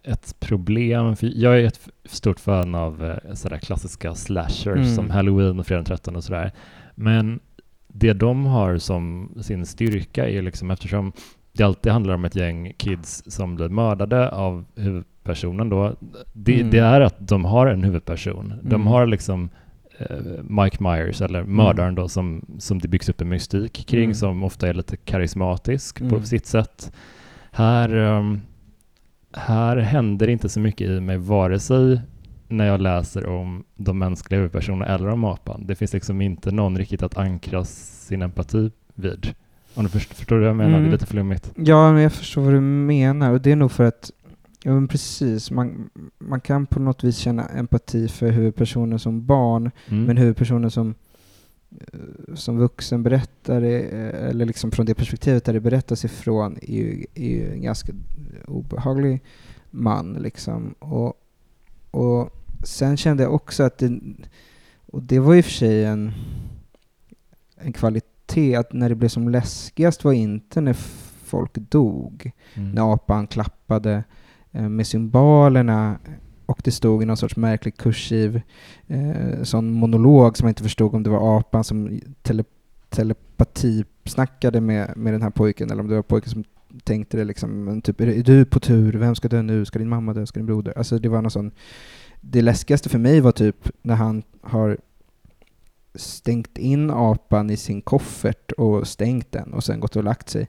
ett problem, för jag är ett stort fan av eh, sådär klassiska slashers Mm. som Halloween och Fredag den 13 och sådär. Men det de har som sin styrka är liksom eftersom det alltid handlar om ett gäng kids som blir mördade av huvudpersonen då. Det, Mm. det är att de har en huvudperson. De Mm. har liksom eh, Mike Myers eller mördaren då som, som det byggs upp en mystik kring Mm. som ofta är lite karismatisk Mm. på sitt sätt. Här, ehm, här händer inte så mycket i mig vare sig när jag läser om de mänskliga huvudpersonerna eller om apan. Det finns liksom inte någon riktigt att ankra sin empati vid. Om du förstår, förstår du vad jag menar? Det Mm. är lite flummigt. Ja, men jag förstår vad du menar. Och det är nog för att, ja men precis, man, man kan på något vis känna empati för huvudpersonen som barn, Mm. men huvudpersonen som, som vuxen berättare, eh, eller liksom från det perspektivet där det berättas ifrån, är ju, är ju en ganska obehaglig man. Liksom. Och, och sen kände jag också att det, Och det var i och för sig en, en kvalitet, att när det blev som läskigast var inte när folk dog, Mm. när apan klappade eh, med symbolerna och det stod i någon sorts märklig kursiv eh, sån monolog som jag inte förstod om det var apan som tele, telepatisnackade med, med den här pojken eller om det var pojken som tänkte det liksom, men typ, är du på tur? Vem ska dö nu? Ska din mamma dö? Ska din broder? Alltså det var någon sån, det läskigaste för mig var typ när han har stängt in apan i sin koffert och stängt den och sen gått och lagt sig.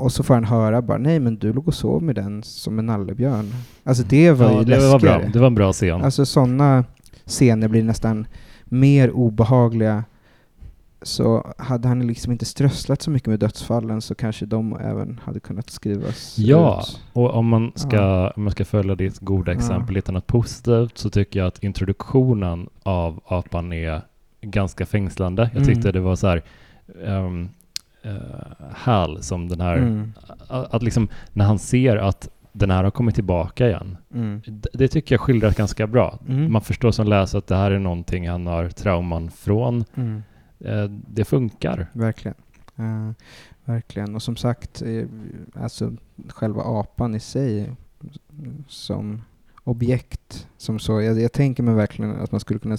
Och så får han höra bara, nej men du låg och sov med den som en nallebjörn. Alltså det var ja, ju det var läskigare. bra. Det var en bra scen. Alltså sådana scener blir nästan mer obehagliga. Så hade han liksom inte strösslat så mycket med dödsfallen så kanske de även hade kunnat skrivas Ja, ut. och om man ska, Ja. om man ska följa ditt goda Ja. exempel, hitta något positivt, så tycker jag att introduktionen av apan är ganska fängslande. Jag Mm. tyckte det var så här um, Hal som den här, Mm, att, att liksom när han ser att den här har kommit tillbaka igen. mm, Det, det tycker jag skildras ganska bra. mm, Man förstår som läsare att det här är någonting han har trauman från. Eh, det funkar. Verkligen. Eh, verkligen. Och som sagt, eh, alltså själva apan i sig som objekt. Som så, jag, jag tänker mig verkligen att man skulle kunna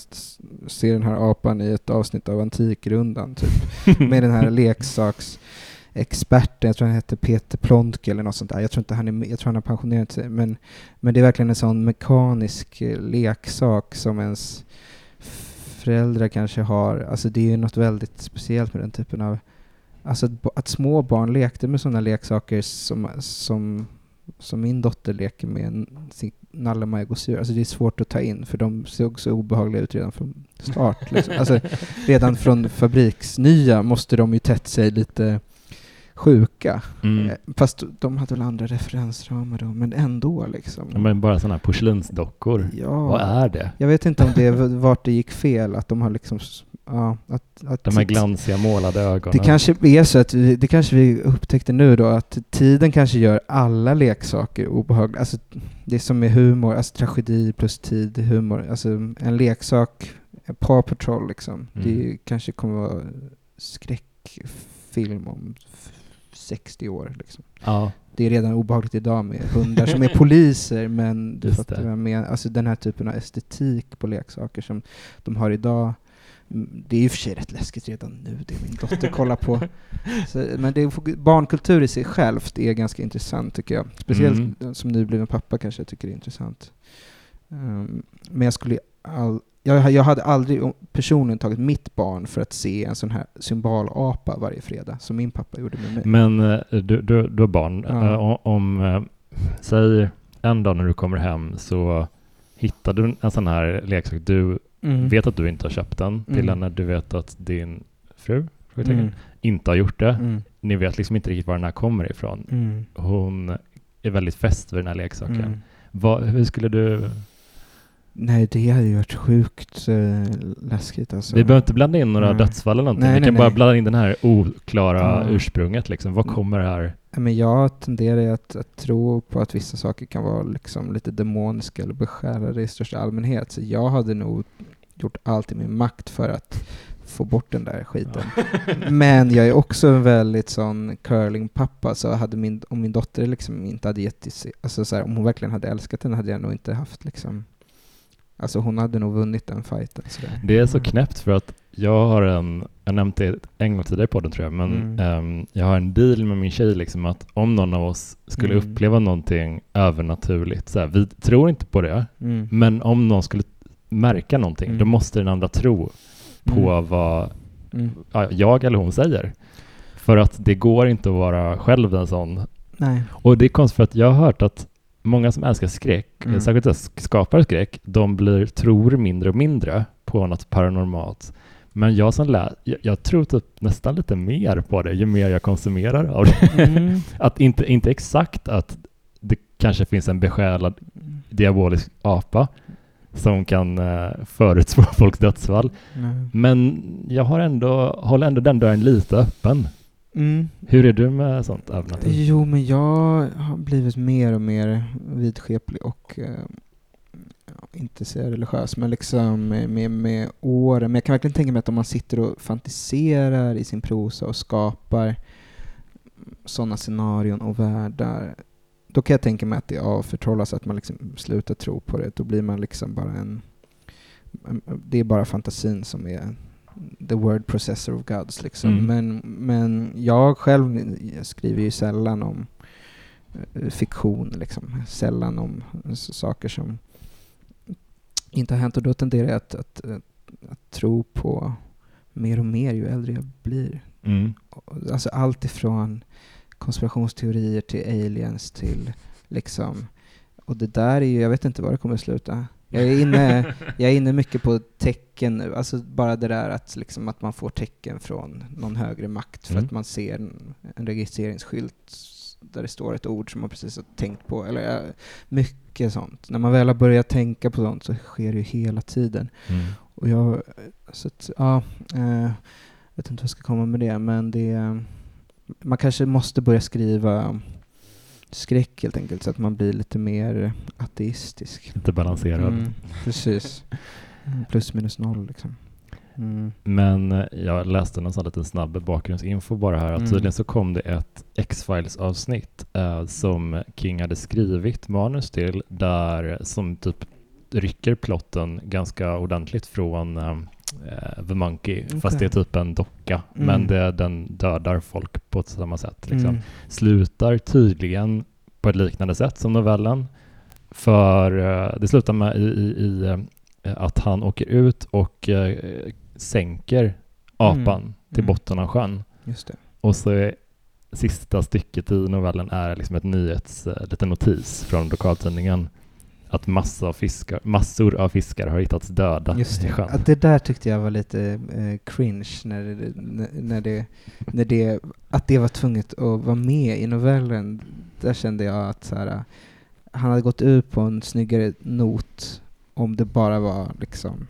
se den här apan i ett avsnitt av Antikrundan. Typ. med den här leksaksexperten, jag tror han hette Peter Plontke eller något sånt där. Jag tror inte han är jag tror han har pensionerat sig. Men, men det är verkligen en sån mekanisk eh, leksak som ens föräldrar kanske har. Alltså det är ju något väldigt speciellt med den typen av Alltså att, att små barn lekte med sådana leksaker som, som, som min dotter leker med en- sin nallemajgosyr. Alltså det är svårt att ta in för de såg så obehagliga ut redan från start. Liksom. Alltså, redan från fabriksnya måste de ju tätt sig lite sjuka. Mm. Eh, Fast de hade väl andra referensramar då, men ändå liksom. Ja, Men bara sådana här porslinsdockor. ja. Vad är det? Jag vet inte om det vart det gick fel, att de har liksom... Ja, att, att De här glansiga målade ögonen. Det kanske är så att vi, det kanske vi upptäckte nu då, att tiden kanske gör alla leksaker obehagliga. Alltså, det är som med humor, alltså tragedi plus tid, humor. Alltså en leksak, en Paw Patrol liksom. Det är, ju- kanske kommer vara skräckfilm om f- 60 år liksom. Ja, Det är redan obehagligt idag med hundar som är poliser, men du Just fattar det. vad jag menar. Alltså den här typen av estetik på leksaker som de har idag. Det är ju för sig rätt läskigt redan nu, det min dotter kollar på. Så, men det barnkultur i sig självt är ganska intressant tycker jag. Speciellt Mm. som nybliven pappa kanske jag tycker det är intressant. Um, men jag skulle all, jag, jag hade aldrig om- personligen tagit mitt barn för att se en sån här symbolapa varje fredag, som min pappa gjorde med mig. men eh, du, du, du har barn. Ja. Eh, o- Om, eh, säg en dag när du kommer hem så hittar du en sån här leksak. Du Mm. vet att du inte har köpt den till Mm. henne. Du vet att din fru Mm. inte har gjort det. Mm. Ni vet liksom inte riktigt var den här kommer ifrån. Mm. Hon är väldigt fäst vid den här leksaken. Mm. Vad, hur skulle du... Nej, det hade ju varit sjukt eh, läskigt alltså. Vi behöver inte blanda in några Nej. dödsfall eller någonting. Nej, Vi nej, kan bara blanda in den här oklara Ja. ursprunget. Liksom. Vad Mm. kommer det här? Ja, Men jag tenderar att, att tro på att vissa saker kan vara liksom lite demoniska eller beskärade i största allmänhet. Så jag hade nog gjort allt i min makt för att få bort den där skiten. Men jag är också en väldigt sån curlingpappa, så hade min, om min dotter liksom inte hade gett alltså så här, om hon verkligen hade älskat den hade jag nog inte haft liksom, alltså hon hade nog vunnit den fighten. Så där. Det är så Mm. knäppt för att jag har en, jag nämnt det en gång tidigare i podden tror jag, men Mm. ehm, jag har en deal med min tjej liksom att om någon av oss skulle Mm. uppleva någonting övernaturligt, så här, vi tror inte på det, Mm. men om någon skulle märka någonting, Mm. då måste den andra tro på Mm. vad Mm. ja, jag eller hon säger. För att det går inte att vara själv en sån. Nej. Och det är konstigt för att jag har hört att många som älskar skräck, Mm. särskilt skapar skräck, de blir, tror mindre och mindre på något paranormalt. Men jag som lä- jag, jag tror typ nästan lite mer på det ju mer jag konsumerar av det. Mm. Att inte, inte exakt att det kanske finns en besjälad diabolisk apa som kan eh, förutspå folks dödsfall. Nej. Men jag har ändå, håller ändå den dörren lite öppen. Mm. Hur är du med sånt övernaturligt? Jo, men jag har blivit mer och mer vidskeplig och eh, inte säga religiös, men liksom med, med, åren. Men jag kan verkligen tänka mig att om man sitter och fantiserar i sin prosa och skapar sådana scenarion och världar, då kan jag tänka mig att det avförtrollas, att man liksom slutar tro på det. Då blir man liksom bara en... Det är bara fantasin som är the word processor of gods. Liksom. Mm. Men, men jag själv jag skriver ju sällan om eh, fiktion, liksom. sällan om saker som inte har hänt. Och då tenderar jag att, att, att, att tro på mer och mer ju äldre jag blir. Mm. Alltså allt ifrån konspirationsteorier till aliens till liksom... Och det där är ju, jag vet inte var det kommer att sluta. Jag är inne, jag är inne mycket på tecken nu, alltså bara det där att, liksom, att man får tecken från någon högre makt för Mm. att man ser en, en registreringsskylt där det står ett ord som man precis har tänkt på. Eller, ja, mycket sånt. När man väl har börjat tänka på sånt så sker det ju hela tiden. Mm. Och jag, så att, ja, eh, vet inte vad jag ska komma med det, men det, man kanske måste börja skriva skräck helt enkelt, så att man blir lite mer ateistisk. Lite balanserad. Mm, precis. Plus minus noll liksom. Mm. Men eh, jag läste någon sån liten snabb bakgrundsinfo bara här. Att Mm. tydligen så kom det ett X-Files avsnitt eh, som King hade skrivit manus till där som typ rycker plotten ganska ordentligt från eh, eh, The Monkey. Fast Okej. det är typ en docka. Mm. Men det, den dödar folk på ett samma sätt. Liksom. Mm. Slutar tydligen på ett liknande sätt som novellen. För eh, det slutar med i, i, i eh, att han åker ut och sänker apan Mm. till Mm. botten av sjön. Just det. Och så är sista stycket i novellen är liksom ett nyhets, eh, liten notis från lokaltidningen att massa av fiskar, massor av fiskar har hittats döda Just i det. sjön. Att det där tyckte jag var lite eh, cringe när det, när, det, när det, att det var tvunget att vara med i novellen. Där kände jag att så här, han hade gått ut på en snyggare not om det bara var liksom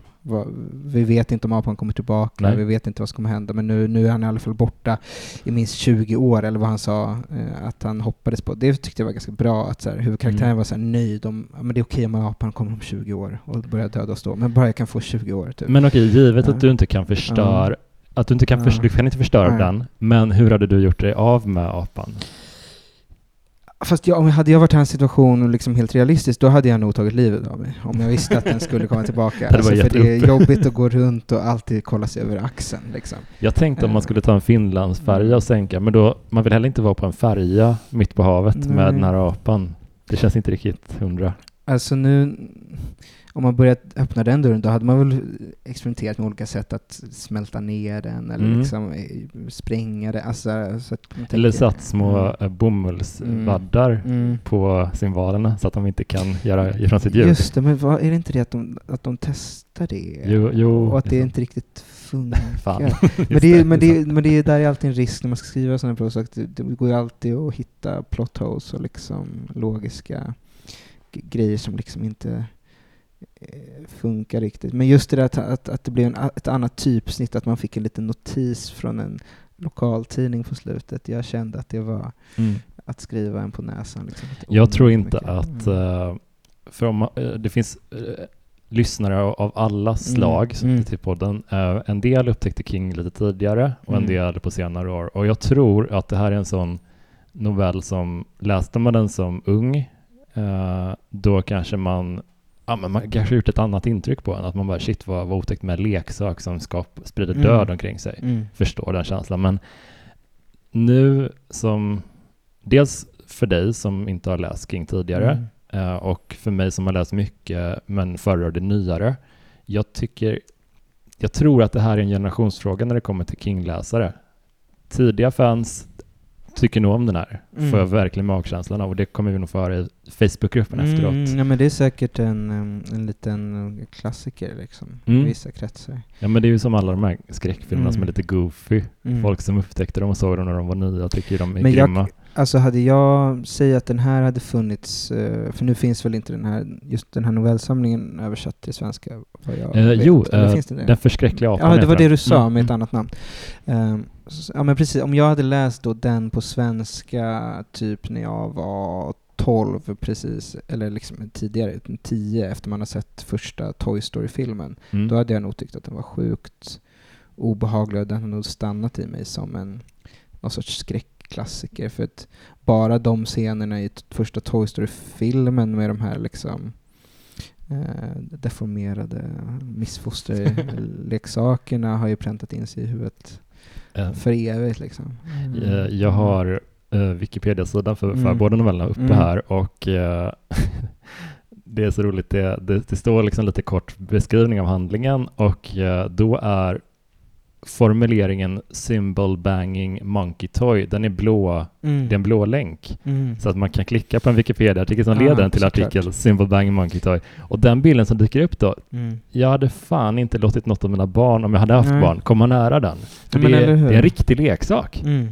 vi vet inte om apan kommer tillbaka, Nej. vi vet inte vad som kommer hända, men nu, nu är han i alla fall borta i minst 20 år, eller vad han sa eh, att han hoppades på. Det tyckte jag var ganska bra, att så här, huvudkaraktären Mm. var så här, nöjd om, ja, men det är okej om apan kommer om 20 år och börjar döda oss då, men bara jag kan få 20 år typ. Men okej, givet Ja. att du inte kan förstöra att du inte kan, Ja. förs- du kan inte förstöra Nej. den, men hur hade du gjort dig av med apan? Fast jag, om jag hade jag varit i hans situation och liksom helt realistisk, då hade jag nog tagit livet av mig. Om jag visste att den skulle komma tillbaka. hade Alltså, för det är jobbigt att gå runt och alltid kolla sig över axeln. Liksom. Jag tänkte om man Eh. skulle ta en Finlandsfärja och sänka, men då, man vill heller inte vara på en färja mitt på havet med Nej. den här apan. Det känns inte riktigt hundra. Alltså nu, om man börjat öppna den dörren, då hade man väl experimenterat med olika sätt att smälta ner den eller Mm. liksom eh, spränga den. Alltså, så Eller satt små Mm. mm. bomullsvaddar Mm. på simvalerna så att de inte kan göra ifrån sitt ljud. Just det, men vad, är det inte det att de, att de testar det? Jo, jo, och att det inte riktigt funkar? Men det, är, men, det, är- men det är där är alltid en risk när man ska skriva sådana prosa, att det, går ju alltid att hitta plot holes och liksom logiska grejer som liksom inte eh, funkar riktigt. Men just det där att, att, att det blev en, ett annat typsnitt, att man fick en liten notis från en lokaltidning på slutet. Jag kände att det var Mm. att skriva en på näsan. Liksom, Jag tror inte mycket. att, Mm. för om, eh, det finns lyssnare av- alla slag Mm, som mm. till podden. En del upptäckte King lite tidigare och en Mm. del på senare år. Och jag tror att det här är en sån novell som, läste man den som ung, då kanske man Ja, men man kanske gjort ett annat intryck på en, att man bara shit vad, vad otäckt med leksak som skap, sprider Mm. död omkring sig. Mm. Förstår den känslan. Men nu som, dels för dig som inte har läst King tidigare, Mm. Eh, och för mig som har läst mycket men föredrar det nyare. Jag tycker, jag tror att det här är en generationsfråga när det kommer till King-läsare. Tidiga fans tycker nog om den här, Mm. får jag verkligen magkänslan av och det kommer vi nog få höra i Facebookgruppen efteråt. Mm, ja, men det är säkert en, em, en liten eh, klassiker liksom, i Mm. vissa kretsar. Ja men det är ju som alla de här skräckfilmerna Mm. som är lite goofy. Mm. Folk som upptäckte dem och såg dem när de var nya tycker de är Men jag- grymma. Alltså hade jag, säg att den här hade funnits, eh, för nu finns väl inte den här, just den här novellsamlingen översatt till svenska? Vad jag Eh, vet. jo, Eller eh, finns det? Den förskräckliga apan Ja, det var det du sa Mm, med ett mm. annat namn. S- ja men precis, om jag hade läst då den på svenska typ när jag var 12 precis, eller liksom tidigare, 10 efter man har sett första Toy Story-filmen. Mm. Då hade jag nog tyckt att den var sjukt obehaglig och den har nog stannat i mig som en någon sorts skräckklassiker. För att bara de scenerna i första Toy Story-filmen med de här liksom eh, deformerade missfosterleksakerna har ju präntat in sig i huvudet för evigt liksom. eh, Jag har eh, Wikipedia-sidan för, för Mm. båda novellerna uppe Mm. här och eh, det är så roligt, det, det, det står liksom lite kort beskrivning av handlingen och eh, då är formuleringen symbol banging monkey toy, den är blå, Mm. det är en blå länk. Mm. Så att man kan klicka på en Wikipedia-artikel som Ah, leder den till artikel symbol banging monkey toy. Och den bilden som dyker upp då, Mm. jag hade fan inte låtit något av mina barn, om jag hade haft Nej. barn, komma nära den. För det, är, det är en riktig leksak. Mm.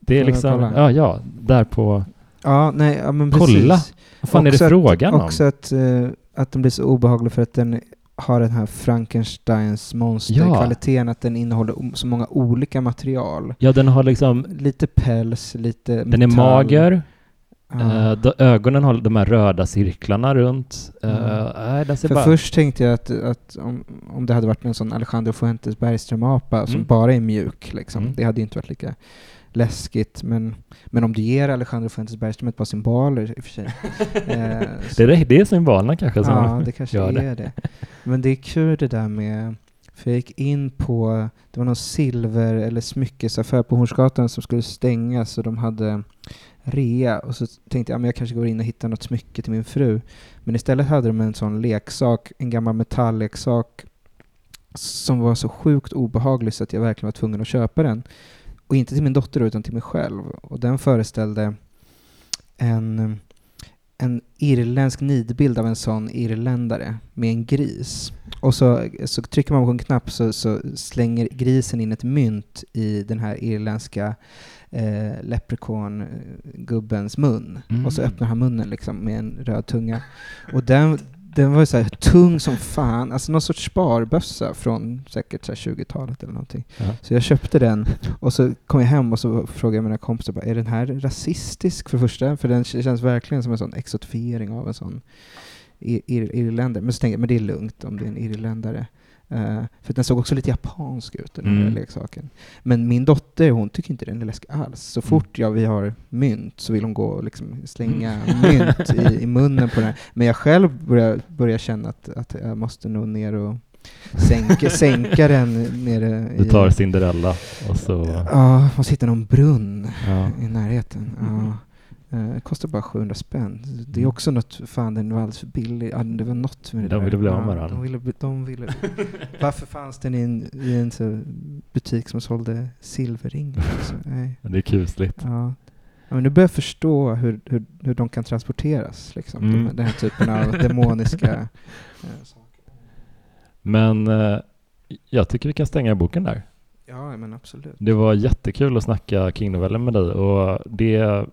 Det är liksom, ja, ja, där på, Ja, nej, ja, men Kolla! vad fan är Också det frågan om? Också att, eh, att den blir så obehaglig för att den har den här Frankensteins monsterkvaliteten, att den innehåller så många olika material. Ja, den har liksom, Lite päls, lite den är metall. mager, Ja. eh, då, ögonen har de här röda cirklarna runt. Mm. den ser För bara... först tänkte jag att, att om, om det hade varit en sån Alejandro Fuentes Bergström-apa som Mm. bara är mjuk, liksom, Mm. det hade ju inte varit lika läskigt. Men, men om du ger Alejandro Fuentes Bergström ett par symboler i och för sig. eh, det, är, det är symbolerna kanske som Ja, det kanske gör är det. Men det är kul det där med, för jag gick in på, det var någon silver eller smyckesaffär på Hornsgatan som skulle stängas och de hade rea och så tänkte jag att jag kanske går in och hittar något smycke till min fru. Men istället hade de en sån leksak, en gammal metallleksak som var så sjukt obehaglig så att jag verkligen var tvungen att köpa den. Och inte till min dotter utan till mig själv. Och den föreställde en, en irländsk nidbild av en sån irländare med en gris. Och så, så trycker man på en knapp så, så slänger grisen in ett mynt i den här irländska eh, leprechaun-gubbens mun. Och så Mm. öppnar han munnen liksom med en röd tunga. Och den, den var ju så här tung som fan, alltså någon sorts sparbössa från säkert så här 20-talet eller någonting. Ja. Så jag köpte den och så kom jag hem och så frågade jag mina kompisar, bara, är den här rasistisk för första? För den känns verkligen som en sån exotifiering av en sån ir- irländare. Men så tänkte jag, men det är lugnt om det är en irländare. Eh, för den såg också lite japansk ut, den här Mm. leksaken. Men min dotter, hon tycker inte den är läskig alls. Så Mm. fort jag, vi har mynt så vill hon gå och liksom slänga mynt i, i munnen på den. Men jag själv börjar, börjar känna att, att jag måste nog ner och sänka, sänka den nere Du i... tar Cinderella och så... Ja, måste hitta någon brunn Ja. i närheten. Ja. Det kostar bara 700 spänn. Det är också något, fan den var alldeles för billig. Ja, det var något med det De där. ville bli av med den. De ville, de ville. Varför fanns den i en, i en så butik som sålde silverringar? också? Nej. Det är kusligt. Ja. Ja, men nu börjar jag förstå hur, hur, hur de kan transporteras. Liksom. Mm. De, den här typen av demoniska eh, saker. Men eh, jag tycker vi kan stänga boken där. Ja, men absolut. Det var jättekul att snacka King-noveller med dig och det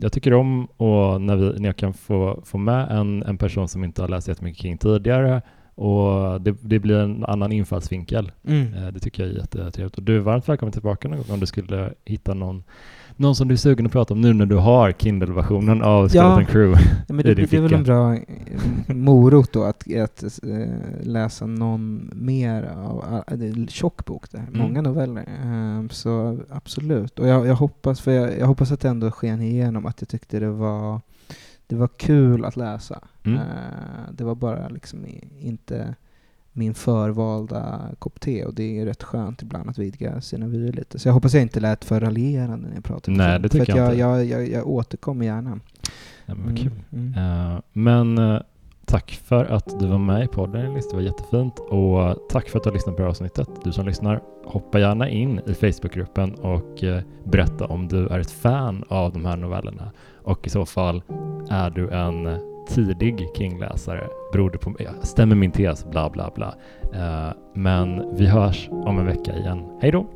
jag tycker om och när, vi, när jag kan få, få med en, en person som inte har läst jättemycket King tidigare och det, det blir en annan infallsvinkel. Mm. Eh, Det tycker jag är jättetrevligt. Och du är varmt välkommen tillbaka någon gång om du skulle hitta någon, någon som du är sugen att prata om nu när du har Kindle-versionen av Skeleton Ja. Crew. Ja, men i det, din det är väl en bra eh, morot då att, att eh, läsa någon mer av, ah, det är en tjock bok det här, Mm. många noveller. Eh, så absolut. Och jag, jag hoppas, för jag, jag hoppas att det ändå sken igenom att jag tyckte det var, det var kul att läsa. Mm. Det var bara liksom i, inte min förvalda kopp te och det är rätt skönt ibland att vidga sina vyer lite. Så jag hoppas jag inte lät för raljerande när jag pratade Nej, film, det för tycker att jag inte. jag, jag, jag återkommer gärna. Ja, men vad kul. Mm, mm. Eh, men eh, tack för att du var med i podden Elis, det var jättefint. Och tack för att du har lyssnat på det här avsnittet. Du som lyssnar, hoppa gärna in i Facebookgruppen och eh, berätta om du är ett fan av de här novellerna. Och i så fall, är du en tidig King-läsare? Beror det på, ja, stämmer min tes? Bla bla bla. Uh, men vi hörs om en vecka igen. Hej då!